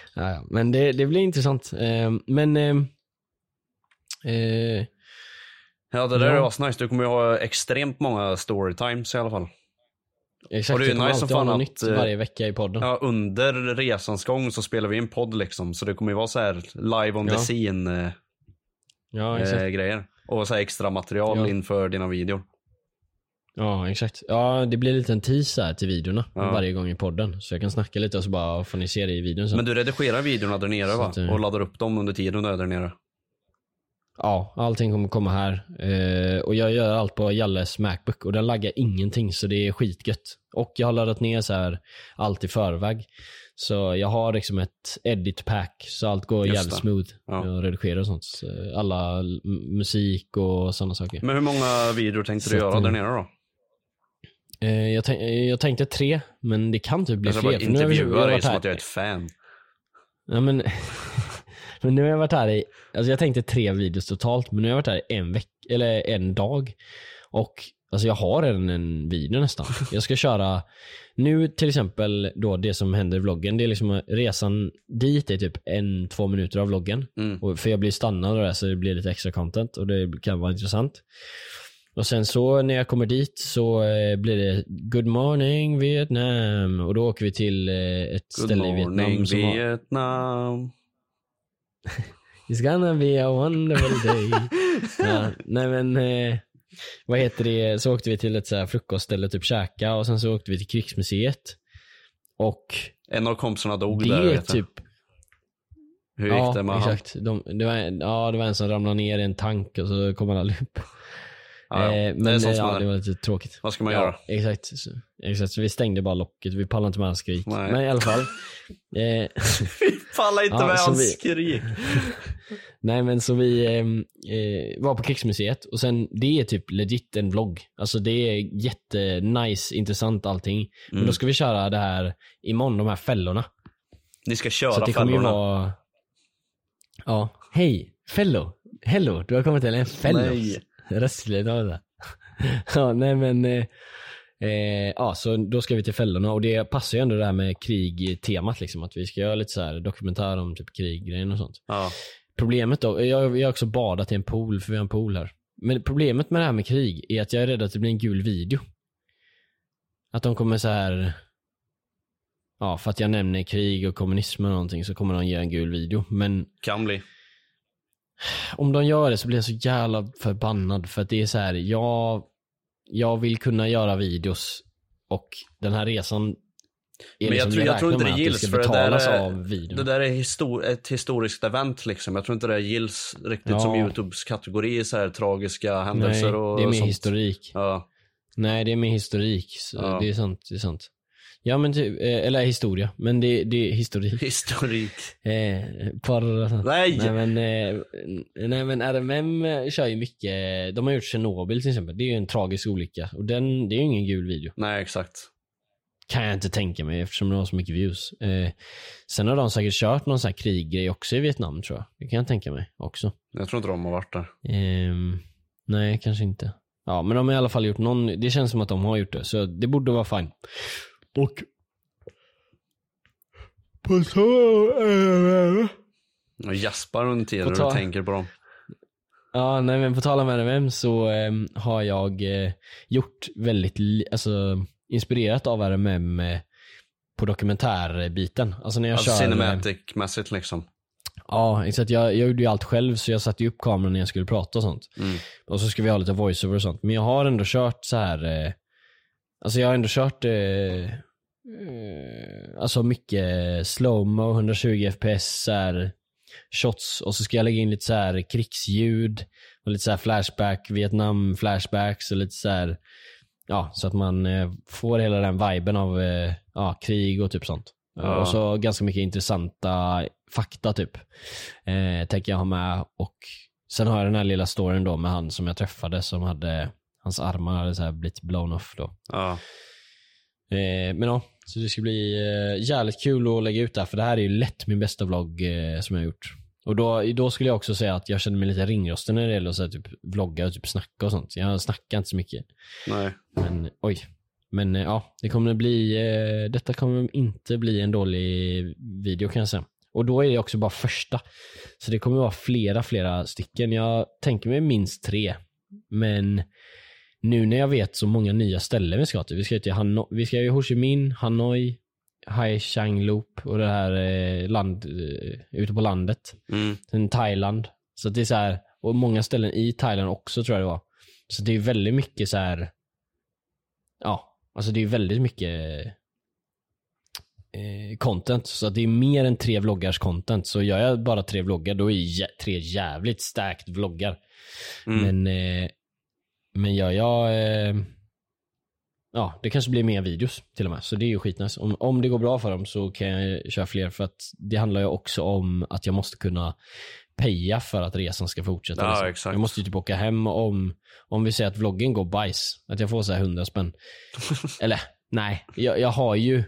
ja, men det, det blir intressant. Eh, men... Eh, eh, Ja, det där Ja. är asnice. Du kommer ju ha extremt många storytimes i alla fall. exakt, Och det är nice som fan att, nytt eh, varje vecka i podden. Ja, under resans gång så spelar vi in podd liksom. Så det kommer ju vara så här live on Ja. the scene eh, ja, eh, grejer. Och så extra material Ja. inför dina videor. Ja, exakt. Ja, det blir en tease här till videorna Ja. varje gång i podden. Så jag kan snacka lite och så bara får ni se det i videon sen. Men du redigerar videorna där nere va? eh, Och laddar upp dem under tiden du är där nere. Ja, allting kommer komma här. Eh, och jag gör allt på Jalles Macbook och den laggar ingenting så det är skitgött. Och jag har laddat ner så här allt i förväg. Så jag har liksom ett edit pack så allt går Just jävligt det. smooth. Ja. Jag redigerar och sånt. Så Alla musik och sådana saker. Men hur många videor tänkte Så du göra där eh, nere då? Eh, jag, tänk, eh, jag tänkte tre, men det kan typ bli ska fler. för nu har vi- jag intervjua som här- att jag är ett fan. Ja, men, men nu har jag varit här i, alltså jag tänkte tre videos totalt, men nu har jag varit här i en vecka, eller en dag. Och alltså jag har redan en video nästan. Jag ska köra, nu till exempel då det som händer i vloggen, det är liksom resan dit är typ en, två minuter av vloggen. Mm. Och för jag blir stannad och det så det blir lite extra content och det kan vara intressant. Och sen så när jag kommer dit så eh, blir det Good morning Vietnam och då åker vi till eh, ett Good ställe i Vietnam morning som har Vietnam. It's gonna be a wonderful day. ja, nej men, eh, vad heter det, så åkte vi till ett så här frukostställe, typ käka och sen så åkte vi till krigsmuseet. Och En av kompisarna dog det där jag. typ, Hur gick ja det med han? exakt. De, det, var, ja, det var en som ramlade ner i en tank och så kom han aldrig upp. Ja, ja. Eh, det är men sånt som ja, det var lite tråkigt. Vad ska man göra? Exakt. Så, exakt, så vi stängde bara locket. Vi pallade inte med hans skrik. Nej. Men i alla fall. Eh, Falla inte Ja, med så hans vi- skrik. Nej men så vi ehm, eh, var på krigsmuseet och sen det är typ legit en vlogg. Alltså det är jättenice, intressant allting. Men Mm. då ska vi köra det här imorgon, de här fällorna. Ni ska Så köra att det kommer ju fällorna. vara... Ja, hej, fellow. Hello, du har kommit till en fellow. Nej. Det. Ja, nej men. Eh, eh, ja, så då ska vi till fällorna och det passar ju ändå det här med krig-temat liksom. Att vi ska göra lite så här dokumentär om typ kriggrejen och sånt. Ja. Problemet då, jag, jag har också badat i en pool för vi har en pool här. Men problemet med det här med krig är att jag är rädd att det blir en gul video. Att de kommer så här. Ja, för att jag nämner krig och kommunism och någonting så kommer de ge en gul video. Men Kan bli. Om de gör det så blir jag så jävla förbannad för att det är så här, jag, jag vill kunna göra videos och den här resan är Men jag liksom, tror, jag tror inte det gills för det där är, det där är histor ett historiskt event liksom. Jag tror inte det gills riktigt Ja. som Youtubes kategori så här tragiska händelser Nej, och det är mer sånt. historik. Ja. Nej, det är mer historik. Ja. Det är sant, det är sant. Ja men typ, eh, eller historia, men det, det är historik. Historik. Eh, porr. Nej! Nej men, eh, nej men RMM kör ju mycket, de har gjort Tjernobyl till exempel, det är ju en tragisk olycka. Och den, det är ju ingen gul video. Nej, exakt. Kan jag inte tänka mig eftersom de har så mycket views. Eh, sen har de säkert kört någon sån här kriggrej också i Vietnam tror jag. Det kan jag tänka mig också. Jag tror inte de har varit där. Ehm, nej, kanske inte. Ja, men de har i alla fall gjort någon, det känns som att de har gjort det, så det borde vara fine. Och... På så... Och jaspar under tiden ta- du tänker på dem. Ja, nej men på tal om RMM så ehm, har jag eh, gjort väldigt, alltså inspirerat av RMM eh, på dokumentärbiten. Alltså när jag Alltså kör... eh, cinematic-mässigt liksom. Ja, exakt. Jag, jag gjorde ju allt själv så jag satte ju upp kameran när jag skulle prata och sånt. Mm. Och så ska vi ha lite voiceover och sånt. Men jag har ändå kört så här. Alltså jag har ändå kört eh, eh, alltså mycket slowmo, 120 fps så här, shots och så ska jag lägga in lite så här krigsljud och lite så här flashback, Vietnam flashbacks och lite så här ja, så att man eh, får hela den viben av eh, ja, krig och typ sånt. Ja. Och så ganska mycket intressanta fakta typ. Eh, tänker jag ha med och sen har jag den här lilla storyn då med han som jag träffade som hade, hans armar hade så här blivit blown off då. Ja. Eh, men ja, så det ska bli eh, jävligt kul att lägga ut det här för det här är ju lätt min bästa vlogg eh, som jag har gjort. Och då, då skulle jag också säga att jag känner mig lite ringrostig när det gäller att så här, typ, vlogga och typ snacka och sånt. Jag snackar inte så mycket. Nej. Men oj. Men eh, ja, det kommer bli, eh, detta kommer inte bli en dålig video kan jag säga. Och då är det också bara första. Så det kommer vara flera, flera stycken. Jag tänker mig minst tre. Men nu när jag vet så många nya ställen vi ska till. Vi ska till Hanoi, vi ska ju Ho Chi Minh, Hanoi, Hai Chang Loop och det här eh, land, eh, ute på landet. Mm. Sen Thailand. Så det är så här, och många ställen i Thailand också tror jag det var. Så det är väldigt mycket så här. Ja, alltså det är väldigt mycket eh, content. Så det är mer än tre vloggars content. Så gör jag bara tre vloggar då är jä- tre jävligt stacked vloggar. Mm. Men, eh, men gör jag eh, Ja, det kanske blir mer videos till och med. Så det är ju skitnice. Om, om det går bra för dem så kan jag köra fler för att det handlar ju också om att jag måste kunna peja för att resan ska fortsätta. Ja, liksom. Jag måste ju typ åka hem om, om vi säger att vloggen går bajs. Att jag får så här 100 spänn. Eller nej, jag, jag har ju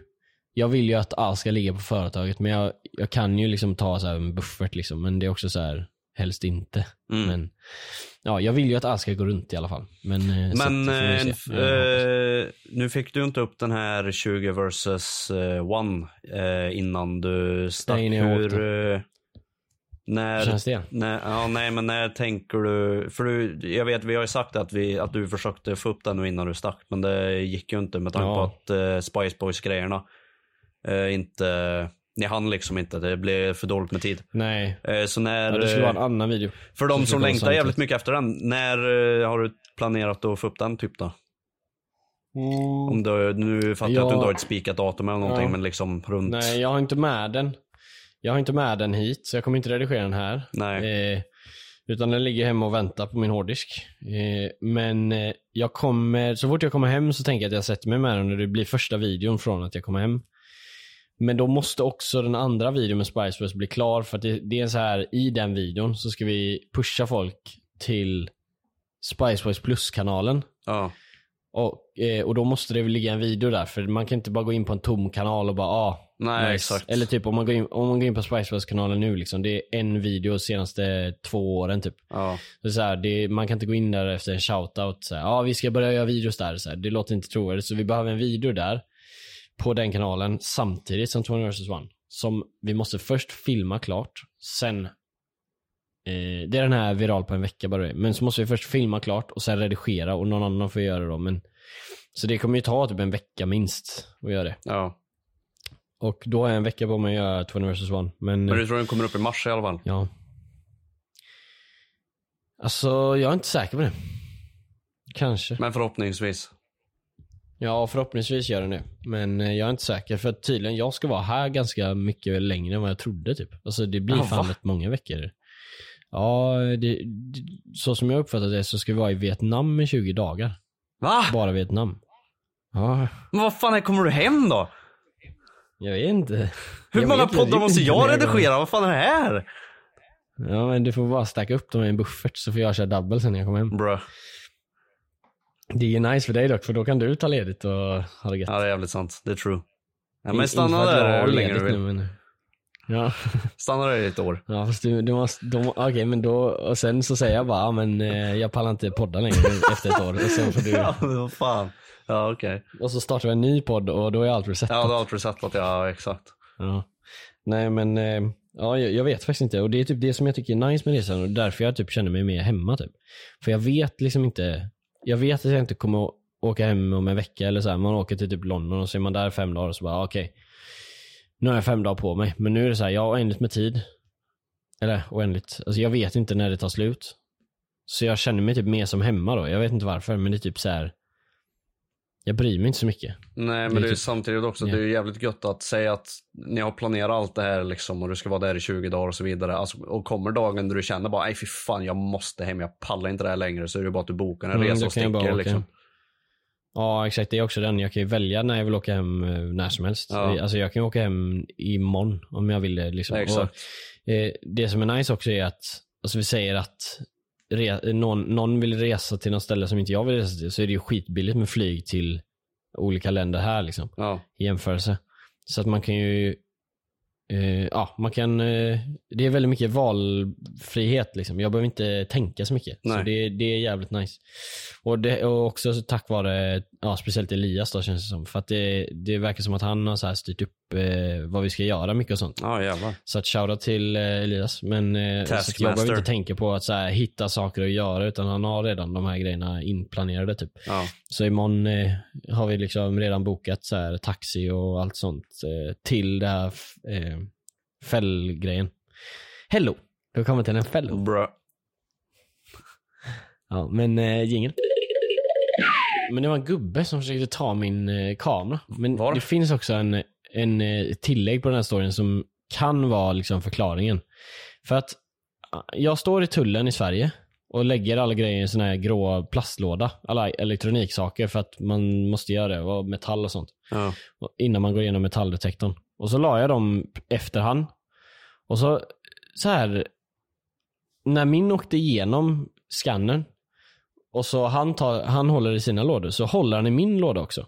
jag vill ju att allt ska ligga på företaget men jag, jag kan ju liksom ta så här en buffert liksom. Men det är också så här helst inte. Mm. Men ja, jag vill ju att allt ska gå runt i alla fall. Men, eh, Men eh, eh, nu fick du inte upp den här 20 versus 1 eh, innan du stack. Nej, Hur, eh, När, känns det? När, ja, nej men när tänker du, för du, jag vet vi har ju sagt att, vi, att du försökte få upp den nu innan du stack men det gick ju inte med tanke Ja. på att eh, Spice Boys grejerna eh, inte, ni hann liksom inte, det blev för dåligt med tid. Nej. Eh, så när, Ja, det skulle vara en eh, annan video. för de som längtar samtidigt. jävligt mycket efter den, när eh, har du planerat att få upp den typ då? Om du, nu fattar jag att du inte har ett spikat datum eller någonting Ja. men liksom runt. Nej, jag har inte med den. Jag har inte med den hit, så jag kommer inte redigera den här. Nej. Eh, utan den ligger hemma och väntar på min hårddisk. Eh, men jag kommer, så fort jag kommer hem så tänker jag att jag sätter mig med den och det blir första videon från att jag kommer hem. Men då måste också den andra videon med Spice Girls bli klar för att det, det är så här i den videon så ska vi pusha folk till Spice Boys Plus-kanalen. Ja. Och, eh, och då måste det väl ligga en video där, för man kan inte bara gå in på en tom kanal och bara ah, Nej, exakt. Eller typ om man går in, om man går in på Spiceverse-kanalen nu liksom, det är en video de senaste två åren typ. Ja. Så så här, det, man kan inte gå in där efter en shoutout så ja vi ska börja göra videos där, så här, det låter inte trovärdigt. Så vi behöver en video där, på den kanalen, samtidigt som 20 vs 1. Som vi måste först filma klart, sen Eh, det är den här viral på en vecka bara. Men så måste vi först filma klart och sen redigera och någon annan får göra det då. Men, så det kommer ju ta typ en vecka minst att göra det. ja. Och då har jag en vecka på mig att göra 20 vs 1. Men, Men du tror den kommer upp i mars i alla fall? ja. Alltså, jag är inte säker på det. Kanske. Men förhoppningsvis. Ja, förhoppningsvis gör den det. Men eh, jag är inte säker för att tydligen, jag ska vara här ganska mycket längre än vad jag trodde typ. Alltså det blir Ja, fan rätt många veckor. Ja, det, det, så som jag uppfattar det så ska vi vara i Vietnam i 20 dagar. Va? Bara Vietnam. Ja, Men vad fan, kommer du hem då? jag vet inte. Hur Jag många poddar måste jag redigera? Vad fan är det här? Ja, men du får bara stacka upp dem i en buffert så får jag köra double sen när jag kommer hem. Bruh. Det är ju nice för dig dock, för då kan du ta ledigt och ha det gött. Ja, det är jävligt sant. Det är true. Ja, men stanna där hur länge du vill. nu, men... Ja. Stanna där i ett år. Ja fast du, du måste, de, okej men då, och sen så säger jag bara, men eh, jag pallar inte podda längre efter ett år. Och, sen får du, Ja, men vad fan. Ja, okej. och så startar vi en ny podd och då är allt resetat. Ja, du har allt resetat. Ja, exakt. Ja. Nej men, eh, ja jag, jag vet faktiskt inte. Och det är typ det som jag tycker är nice med resan och därför jag typ känner mig mer hemma typ. För jag vet liksom inte, jag vet att jag inte kommer att åka hem om en vecka eller så här. Man åker till typ London och så är man där fem dagar och så bara, okej. okej. Nu har jag fem dagar på mig. Men nu är det så här, jag har oändligt med tid. Eller oändligt, alltså jag vet inte när det tar slut. Så jag känner mig typ mer som hemma då. Jag vet inte varför, men det är typ så här. Jag bryr mig inte så mycket. Nej, men Det är typ- samtidigt också, Ja. det är ju jävligt gött att säga att ni har planerat allt det här liksom och du ska vara där i 20 dagar och så vidare. Alltså, och kommer dagen där du känner bara, nej fy fan jag måste hem, jag pallar inte det här längre. Så är det bara att du bokar en Mm, resa då och sticker liksom. Ja exakt, det är också den. Jag kan ju välja när jag vill åka hem eh, när som helst. Ja. Alltså jag kan ju åka hem imorgon om jag vill det. Liksom. Exakt. Och, eh, det som är nice också är att, alltså vi säger att re, någon, någon vill resa till något ställe som inte jag vill resa till så är det ju skitbilligt med flyg till olika länder här liksom. Ja. I jämförelse. Så att man kan ju eh, ja, man kan, eh, det är väldigt mycket valfrihet liksom. Jag behöver inte tänka så mycket. Så det, det är jävligt nice. Och, det, och också så tack vare, ja, speciellt Elias då känns det som. För att det, det verkar som att han har så här styrt upp eh, vad vi ska göra mycket och sånt. Ja, jävlar. Så att shoutout till Elias. Men jag behöver inte tänka på att så här, hitta saker att göra utan han har redan de här grejerna inplanerade typ. Ja. Så imorgon har vi liksom redan bokat så här, taxi och allt sånt till det här fällgrejen. Hello! Du har kommit till en fäll. Bruh. Ja, men eh, jingel. Men det var en gubbe som försökte ta min eh, kamera. Men Var? det finns också en, en eh, tillägg på den här storyn som kan vara liksom förklaringen. För att ah, jag står i tullen i Sverige och lägger alla grejer i en sån här grå plastlåda. Alla elektroniksaker för att man måste göra det och metall och sånt. Ja. Och- innan man går igenom metalldetektorn. Och så la jag dem efterhand. Och så, så här, när min åkte igenom skannern och så han, tar, han håller i sina lådor, så håller han i min låda också.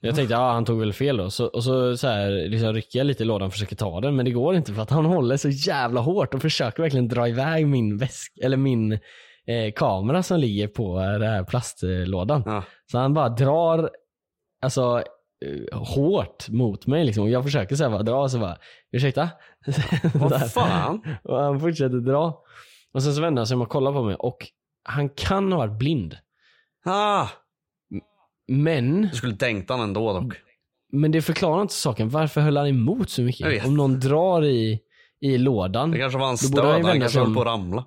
Jag tänkte, ja han tog väl fel då. Så, och så, så här, liksom rycker jag lite i lådan och försöker ta den, men det går inte för att han håller så jävla hårt och försöker verkligen dra iväg min väsk, eller min eh, kamera som ligger på eh, den här plastlådan. Ja. Så han bara drar, alltså hårt mot mig liksom. Och jag försöker såhär bara dra och så bara, ursäkta? Vad fan? Och han fortsätter dra. Och sen så vänder han sig om och kollar på mig och han kan ha varit blind. Ah, Men, du skulle tänkt han ändå dock. men det förklarar inte saken. Varför höll han emot så mycket? Om någon drar i, i lådan. Det kanske var hans stöd, han kanske höll på att ramla.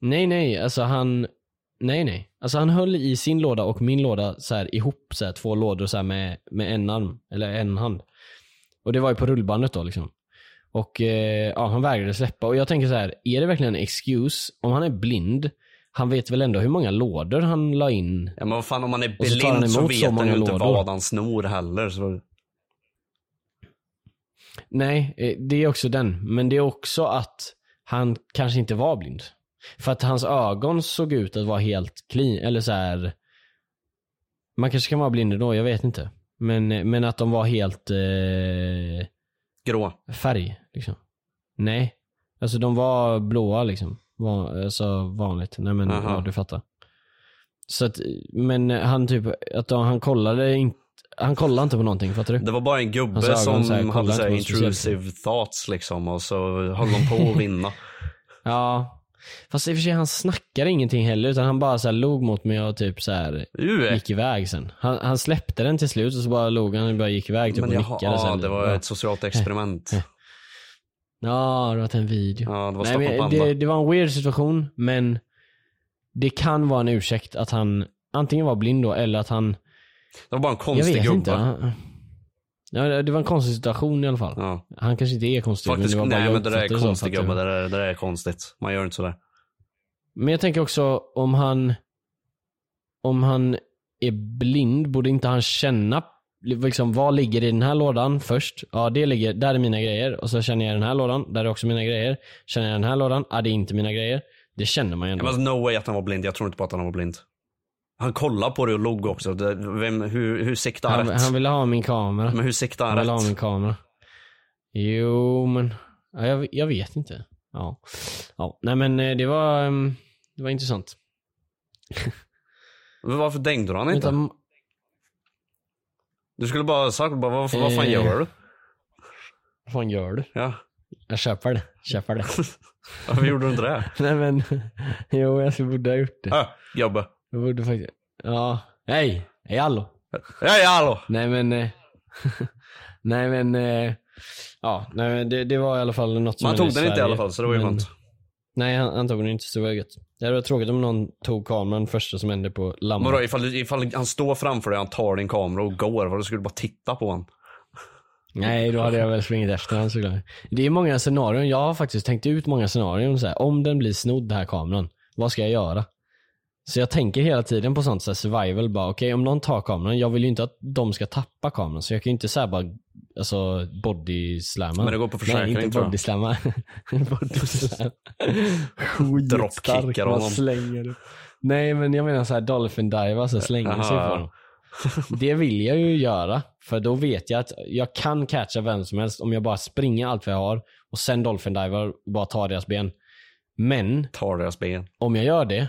Nej, nej, alltså han, nej, nej. Alltså han höll i sin låda och min låda så här ihop, så här, två lådor så här med, med en arm, eller en hand. Och det var ju på rullbandet då liksom. Och eh, ja, han vägrade släppa. Och jag tänker så här, är det verkligen en excuse? Om han är blind, han vet väl ändå hur många lådor han la in? Ja men vad fan om man är så han blind så, emot vet så han ju inte lådor. vad han snor heller. Så... Nej, eh, det är också den. Men det är också att han kanske inte var blind. För att hans ögon såg ut att vara helt clean, eller så här. Man kanske kan vara blind då, jag vet inte. Men, men att de var helt eh, Grå. färg, liksom. Nej. Alltså de var blåa liksom. Var, alltså vanligt. Nej men Aha. ja, du fattar. Så att, men han typ, att han kollade inte, han kollade inte på någonting, fattar du? Det var bara en gubbe Hans ögon som så här, hade inte så här på något speciellt. intrusive thoughts liksom och så höll de på att vinna. Ja. Fast i och för sig han snackade ingenting heller utan han bara så här log mot mig och typ så här gick iväg sen. Han, han släppte den till slut och så bara log han och bara gick iväg typ men och jaha, nickade ja, sen. det var ett socialt experiment. Ja, det var en video. Ja, det var Nej, men det, det var en weird situation men det kan vara en ursäkt att han antingen var blind då eller att han, Det var bara en jag konstig gubbe. Ja, det var en konstig situation i alla fall. Ja. Han kanske inte är konstig Faktiskt, men det var bara nej men det där är konstigt gubbe, det där, det där är konstigt. Man gör inte sådär. Men jag tänker också om han om han är blind, borde inte han känna liksom, vad ligger i den här lådan först? Ja, det ligger, där är mina grejer. Och så känner jag den här lådan, där är också mina grejer. Känner jag den här lådan, ja det är inte mina grejer. Det känner man ju ändå. men alltså, no way att han var blind, jag tror inte på att han var blind. Han kollade på det och log också. Vem, hur, hur siktade han, rätt? han ville ha min kamera. Men hur siktade Han han ville ha min rätt? kamera. Jo, men ja, jag, jag vet inte. Ja. ja. Nej men eh, det var, ehm, det var intressant. Men Varför dängde du han inte? Vänta, Du skulle bara sagt, bara, vad, vad fan Eh. gör du? vad fan gör du? Ja. Jag köper det. Köper det. Varför gjorde du inte det? Nej men, jo jag borde ha gjort det. Äh, jobba. Jag borde faktiskt, ja. Hej! Hej hallå! Hej hallå! Nej men, eh, nej men, eh, ja, nej men det, det var i alla fall något som hände tog den inte i alla fall så det var ju skönt. Nej han, han tog den inte, så det var gött. Det hade varit tråkigt om någon tog kameran första som hände på Men Lamma. då, ifall, ifall han står framför dig, han tar din kamera och går, vad då skulle du bara titta på honom? Nej, då hade jag väl sprungit efter honom såklart. Det är många scenarion, jag har faktiskt tänkt ut många scenarion så här. Om den blir snodd den här kameran, vad ska jag göra? Så jag tänker hela tiden på sånt så här survival bara, okej om någon tar kameran, jag vill ju inte att de ska tappa kameran så jag kan ju inte säga bara, alltså body slamma. Men det går på försäkring, Nej, inte body slamma. body slam. Honom. slänger. Nej men jag menar så här dolphin dive, alltså slänga sig Aha. på dem. Det vill jag ju göra, för då vet jag att jag kan catcha vem som helst om jag bara springer allt vad jag har och sen dolphin diver och bara tar deras ben. Men Tar deras ben. om jag gör det,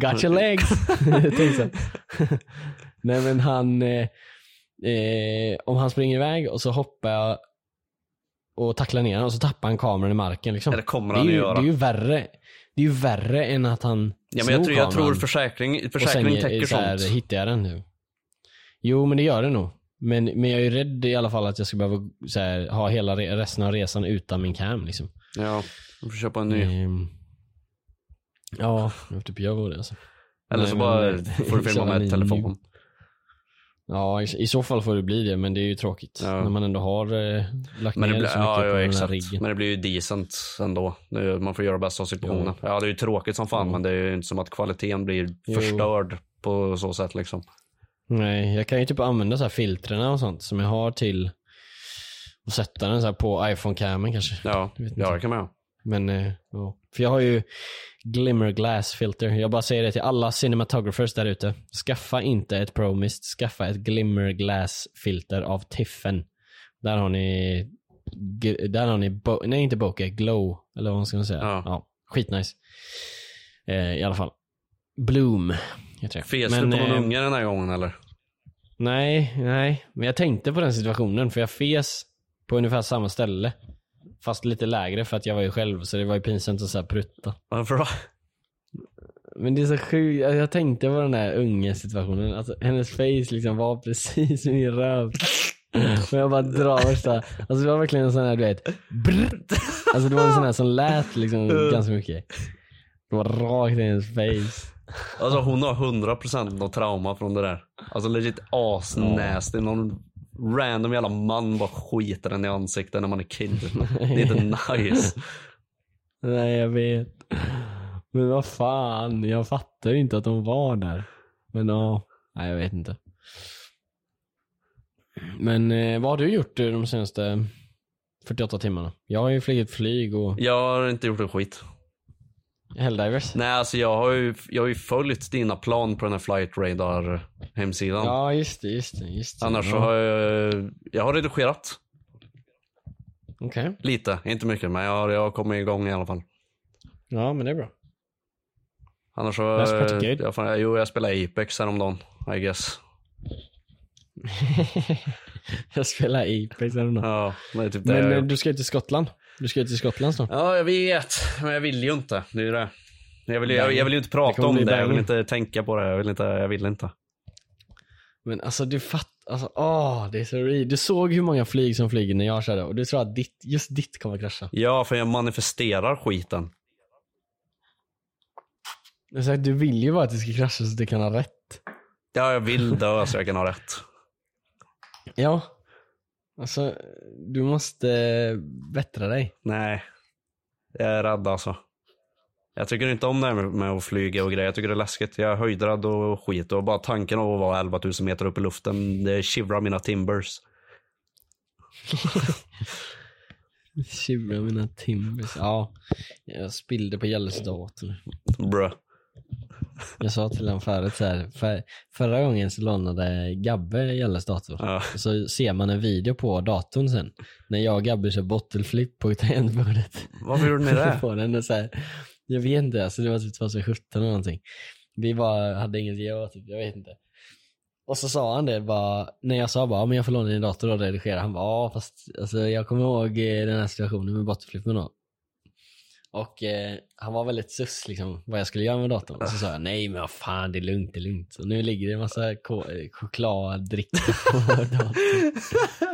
Got your legs. Tänkte jag. Nej men han, eh, eh, om han springer iväg och så hoppar jag och tacklar ner honom och så tappar han kameran i marken liksom. Ja, det kommer är han ju, att göra. Det är ju värre. Det är ju värre än att han Ja, men jag, tror, jag tror försäkring, och försäkring sen täcker så här, sånt. hittar jag den nu. Jo men det gör det nog. Men, men jag är ju rädd i alla fall att jag ska behöva så här, ha hela re- resten av resan utan min cam liksom. Ja, du får köpa en ny. Ehm, ja, jag typ gör det alltså. Eller Nej, så men- bara får du filma med telefon. Ja, i, så fall får det bli det, men det är ju tråkigt. Ja. När man ändå har eh, lagt Men det, ner blir, så mycket ja, på ja, den här riggen. men det blir ju decent ändå. Är- Man får göra bästa av situationen. Ja, det är ju tråkigt som fan, Ja. men det är ju inte som att kvaliteten blir Jo. förstörd på så sätt liksom. Nej, jag kan ju typ använda så här filtrerna och sånt som jag har till att sätta den så här på iPhone-camen kanske. Ja, Jag ja det kan man göra. Men, eh, ja. För jag har ju Glimmer Glass filter. Jag bara säger det till alla cinematographers där ute. Skaffa inte ett ProMist, skaffa ett Glimmer Glass filter av Tiffen. Där har ni, där har ni, bo- nej inte bokeh, glow, eller vad man ska säga. Ja. Ja, skitnice. Eh, I alla fall. Bloom heter det. Fes du på någon eh, unge den här gången eller? Nej, nej. Men jag tänkte på den situationen för jag fes på ungefär samma ställe. Fast lite lägre för att jag var ju själv så det var ju pinsamt att så här prutta. Varför då? Men det är så sjukt, jag jag tänkte på den där unge situationen. Alltså hennes face liksom var precis min röv. Och jag bara drar värsta, alltså det var verkligen en sån här du vet, brr. Alltså det var en sån här som lät liksom ganska mycket. Det var rakt i hennes face. Alltså hon har 100% något trauma från det där. Alltså legit asnasty. Någon random jävla man bara skiter den i ansiktet när man är kid. Det är inte nice. Nej jag vet. Men vad fan, jag fattar ju inte att de var där. Men ja, nej jag vet inte. Men eh, vad har du gjort eh, de senaste 48 timmarna? Jag har ju flugit flyg och Jag har inte gjort en skit. Helldivers. Nej alltså jag har ju, jag har ju följt dina plan på den här flight radar hemsidan. Ja just det, just det, just det. Annars så har jag, jag har redigerat. Okej. Lite, inte mycket men jag har, jag har kommit igång i alla fall. Ja men det är bra. Annars så, That's pretty good. jag, fan, jo jag spelade Apex häromdagen, I guess. jag spelar Apex något. Ja, det är typ det Men jag eh, gjort. du ska ju till Skottland. Du ska ju till Skottland snart. Ja, jag vet. Men jag vill ju inte. Det är ju det. Jag vill, jag, jag vill ju inte Det prata kommer om bli det. Jag vill inte tänka på det. Jag vill inte. Jag vill inte. Men alltså du fattar, alltså åh det är så re- Du såg hur många flyg som flyger när jag körde och du tror att ditt, just ditt kommer krascha. Ja, för jag manifesterar skiten. Jag säger, du vill ju bara att det ska krascha så att du kan ha rätt. Ja, jag vill dö så jag kan ha rätt. Ja. Alltså, du måste bättra dig. Nej. Jag är rädd alltså. Jag tycker inte om det här med, att flyga och grejer. Jag tycker det är läskigt. Jag är höjdrädd och skit. Och bara tanken av att vara 11 000 meter upp i luften, det shivrar mina timbers. Tjuva mina timbers. Ja, jag spillde på Jalles dator. Bruh. Jag sa till honom förut så här, för, förra gången så lånade Gabbe Jalles dator. Ja. Och så ser man en video på datorn sen. När jag och Gabbe kör bottleflip på tangentbordet. Varför gjorde ni det? på den och så här, jag vet inte, alltså det var typ 2017 eller någonting. Vi bara hade inget göra typ, jag vet inte. Och så sa han det bara, när jag sa bara, "Ja, men jag får låna din dator och redigera. Han bara, ja fast alltså, jag kommer ihåg eh, den här situationen med bottenflippen då. Och eh, han var väldigt sus liksom, vad jag skulle göra med datorn. Och så sa jag, nej men vad fan det är lugnt, det är lugnt. Och nu ligger det en massa eh, chokladdricka på datorn.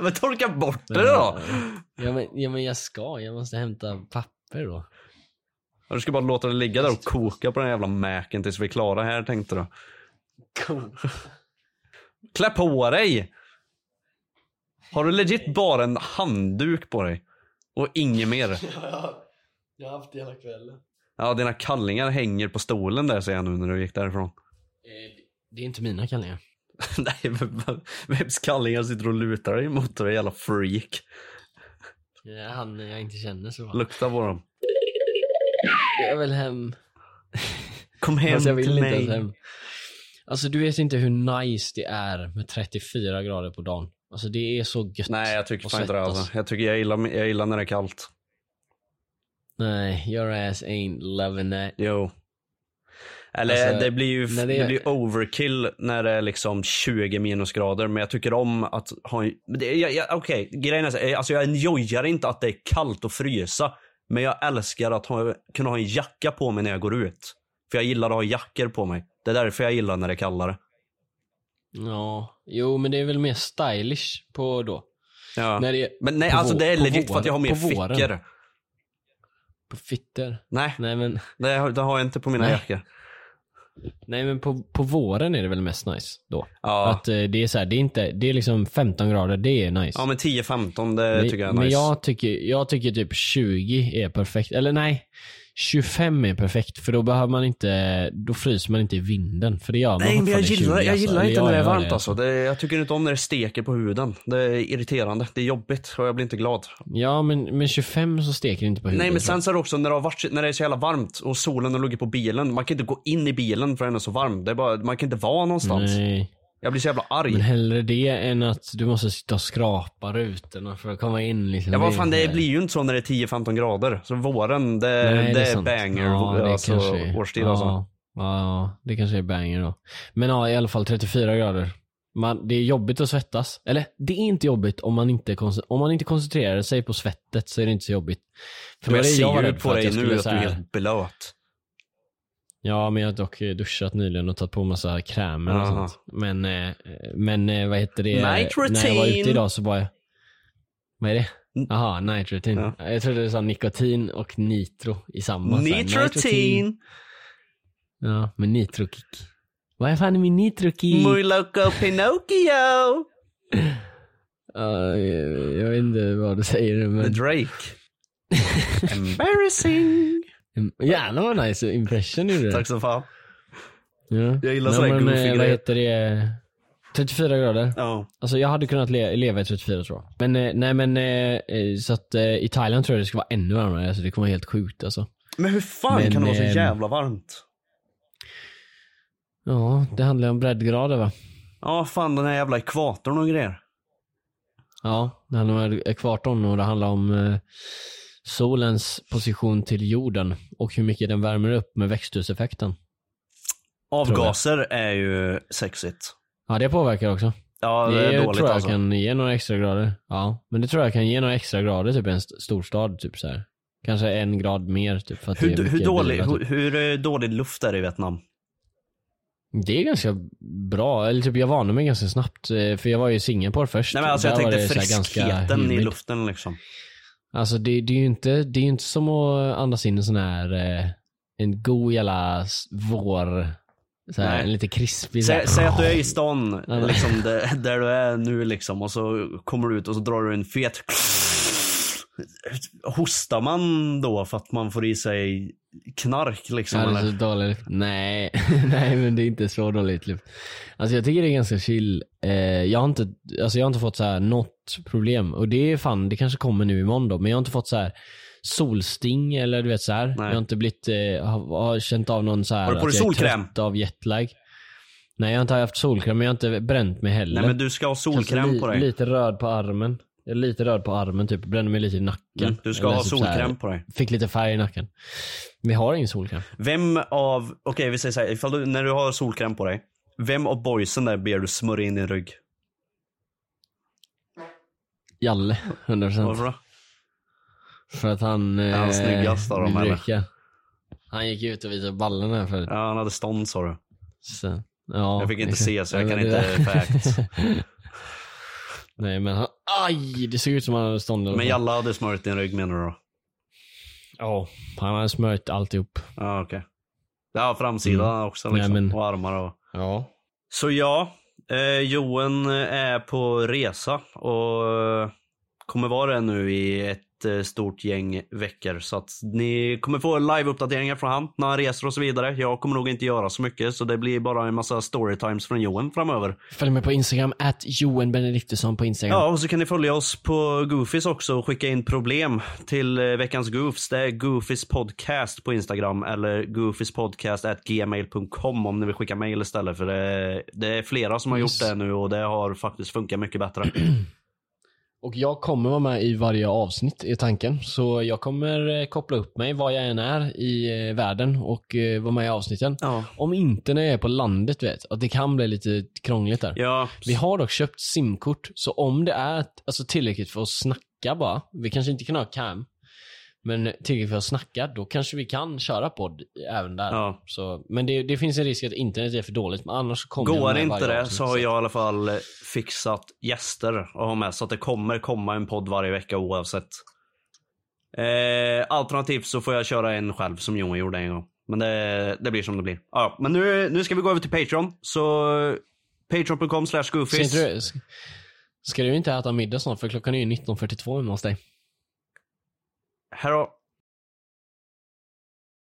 Men torka bort det då! Ja men, ja men jag ska, jag måste hämta papper då. Du ska bara låta det ligga där och koka på den jävla mäken tills vi är klara här tänkte du. Klä på dig! Har du legit bara en handduk på dig? Och inget mer? Jag har haft det hela kvällen. Ja, dina kallingar hänger på stolen där ser jag nu när du gick därifrån. Det är inte mina kallingar. Nej, vems kallingar sitter och lutar dig mot dig jävla freak? Ja, han jag inte känner så. Lukta på dem. Jag vill hem. Kom hem Alltså, jag vill till inte mig. ens hem. Alltså du vet inte hur nice det är med 34 grader på dagen. Alltså det är så gött. Nej, jag tycker fan inte det alltså. Jag tycker jag gillar, jag gillar när det är kallt. Nej, your ass ain't loving that. Jo. Eller Alltså, det blir ju det... det- blir overkill när det är liksom 20 minusgrader. Men jag tycker om att ha en... Okej, grejen är så, här, alltså jag enjoyar inte att det är kallt och frysa. Men jag älskar att ha, kunna ha en jacka på mig när jag går ut. För jag gillar att ha jackor på mig. Det är därför jag gillar när det är kallare. Ja, jo men det är väl mer stylish på då. Ja. När det Men nej, alltså det är legit för att jag har mer fickor. På fitter? Nej, Nej men, det har, det har jag inte på mina Nej. jackor. nej men på, på våren är det väl mest nice då. Ja. Att eh, det är så här, det är inte, det är liksom 15 grader, det är nice. Ja men 10-15 det men, tycker jag är men nice. jag tycker, jag tycker typ 20 är perfekt. Eller nej, 25 är perfekt för då behöver man inte, då fryser man inte i vinden. För det gör man Nej men jag i 20, gillar, jag alltså. gillar inte jag när det är varmt alltså. Det, jag tycker inte om när det steker på huden. Det är irriterande. Det är jobbigt och jag blir inte glad. Ja men, men 25 så steker det inte på huvudet. Nej men sen så är det också när det, har varit, när det är så jävla varmt och solen har legat på bilen. Man kan inte gå in i bilen för den är så varm. Det bara, man kan inte vara någonstans. Nej. Jag blir så jävla arg. Men hellre det än att du måste sitta och skrapa rutorna för att komma in liksom. Ja vad fan det blir ju inte så när det är 10-15 grader. Så våren det, Nej, det, är sant. banger Ja, det alltså, kanske årstid ja, alltså. Ja, det kanske är banger då. Men ja, i alla fall 34 grader. Man, det är jobbigt att svettas. Eller, det är inte jobbigt om man inte, om man inte koncentrerar sig på svettet så är det inte så jobbigt. För Men jag det det ser ju på dig jag nu att du är helt blöt. Ja, men jag har dock duschat nyligen och tagit på massa krämer och Aha. sånt. Men, eh, men eh, vad heter det? Night När jag var routine. ute idag så var jag... Vad är det? Jaha, night routine. Jag trodde det sa nikotin och nitro i samma. Nitrotin! Ja, men nitrokick. Vad fan är min nitrokick? Muy loco Pinocchio! Ja, jag, jag vet inte vad du säger nu, The men... Drake. Embarrassing! Jävlar vad nice impression gjorde du. Tack så fan. Ja. Jag gillar sådär men, goofy eh, Vad heter det? 34 grader. Ja. Alltså jag hade kunnat le leva i 34 tror jag. Men eh, nej men eh, så att eh, i Thailand tror jag det ska vara ännu varmare. Alltså det kommer vara helt sjukt alltså. Men hur fan Men, kan det vara så jävla varmt? Ja, det handlar om breddgrader va? Ja, fan den här jävla ekvatorn och grejer. Ja, det handlar om ekvatorn och det handlar om solens position till jorden och hur mycket den värmer upp med växthuseffekten. Avgaser är ju sexigt. Ja, det påverkar också. Ja, det, det är dåligt tror jag alltså. kan ge några extra grader. Ja, men det tror jag kan ge några extra grader typ i en st- storstad typ så här. Kanske en grad mer typ för att det är Hur, hur, dålig, bilar, hur, typ. hur eh, dålig luft är det i Vietnam? Det är ganska bra, eller typ jag vande mig ganska snabbt eh, för jag var ju i Singapore först. Nej men alltså jag tänkte ganska friskheten i luften liksom. Alltså det, det är ju inte, det är inte som att andas in en sån här, eh, en god jävla vår, så här, en lite krispig här- Säg, att du är i stan, liksom, där, där du är nu liksom, och så kommer du ut och så drar du en fet Hostar man då för att man får i sig knark liksom? Ja, det är så dåligt. Nej, nej men det är inte så dåligt. Alltså jag tycker det är ganska chill. Eh, jag, har inte, alltså jag har inte fått så här något problem. Och det är fan, det kanske kommer nu imorgon då. Men jag har inte fått så här solsting eller du vet så här. Jag har inte blivit, eh, har, har känt av någon så här Har du på dig jag är solkräm? trött av jetlag. Nej jag har inte haft solkräm men jag har inte bränt mig heller. Nej men du ska ha solkräm li- på dig. Lite röd på armen. Jag är lite röd på armen typ, brände mig lite i nacken. Mm, du ska Eller ha typ så här, solkräm på dig. Fick lite färg i nacken. Vi har ingen solkräm. Vem av, okej vi säger såhär, ifall du, när du har solkräm på dig. Vem av boysen där ber du smörja in din rygg? Jalle, 100%. Varför då? För att han... Är han eh, snyggast av dem, eller? Han gick ut och visade ballen här förut. Ja han hade stånd sa du. Så, ja, Jag fick inte se, så jag Ja, kan inte det- fact. Nej men han, aj! Det såg ut som han hade stånd i alla Men. Jalla hade smörjt din rygg menar du då? Ja, han hade smörjt alltihop. Ja okej. Ja framsidan Mm. också liksom. Nej, men- Och armar och... Ja. Så ja, eh, Johan är på resa och eh, kommer vara det nu i ett stort gäng veckor. Så att ni kommer få live-uppdateringar från han när han reser och så vidare. Jag kommer nog inte göra så mycket så det blir bara en massa storytimes från Johan framöver. Följ mig på Instagram, at Johan Benediktusson på Instagram. Ja, och så kan ni följa oss på Goofys också och skicka in problem till eh, veckans Goofs. Det är Goofys podcast på Instagram eller goofispodcast@gmail.com om ni vill skicka mail istället. För det, det är flera som har gjort det nu och det har faktiskt funkat mycket bättre. Och jag kommer vara med i varje avsnitt i tanken. Så jag kommer eh, koppla upp mig var jag än är i eh, världen och eh, vara med i avsnitten. Ja. Om inte när jag är på landet vet. Att det kan bli lite krångligt där. Ja, Vi har dock köpt simkort, så om det är alltså, tillräckligt för att snacka bara, vi kanske inte kan ha cam, men tillräckligt för att snacka, då kanske vi kan köra podd även där. Ja. Så, men det, det finns en risk att internet är för dåligt, men annars kommer Går inte det så har jag i alla fall fixat gäster att ha med så att det kommer komma en podd varje vecka oavsett. Eh, alternativt så får jag köra en själv som Johan gjorde en gång. Men det, det blir som det blir. Ja, men nu, nu ska vi gå över till Patreon. Så patreon.com slash goofies. ska du inte äta middag snart? För klockan är ju 19.42 hemma hos dig. Här har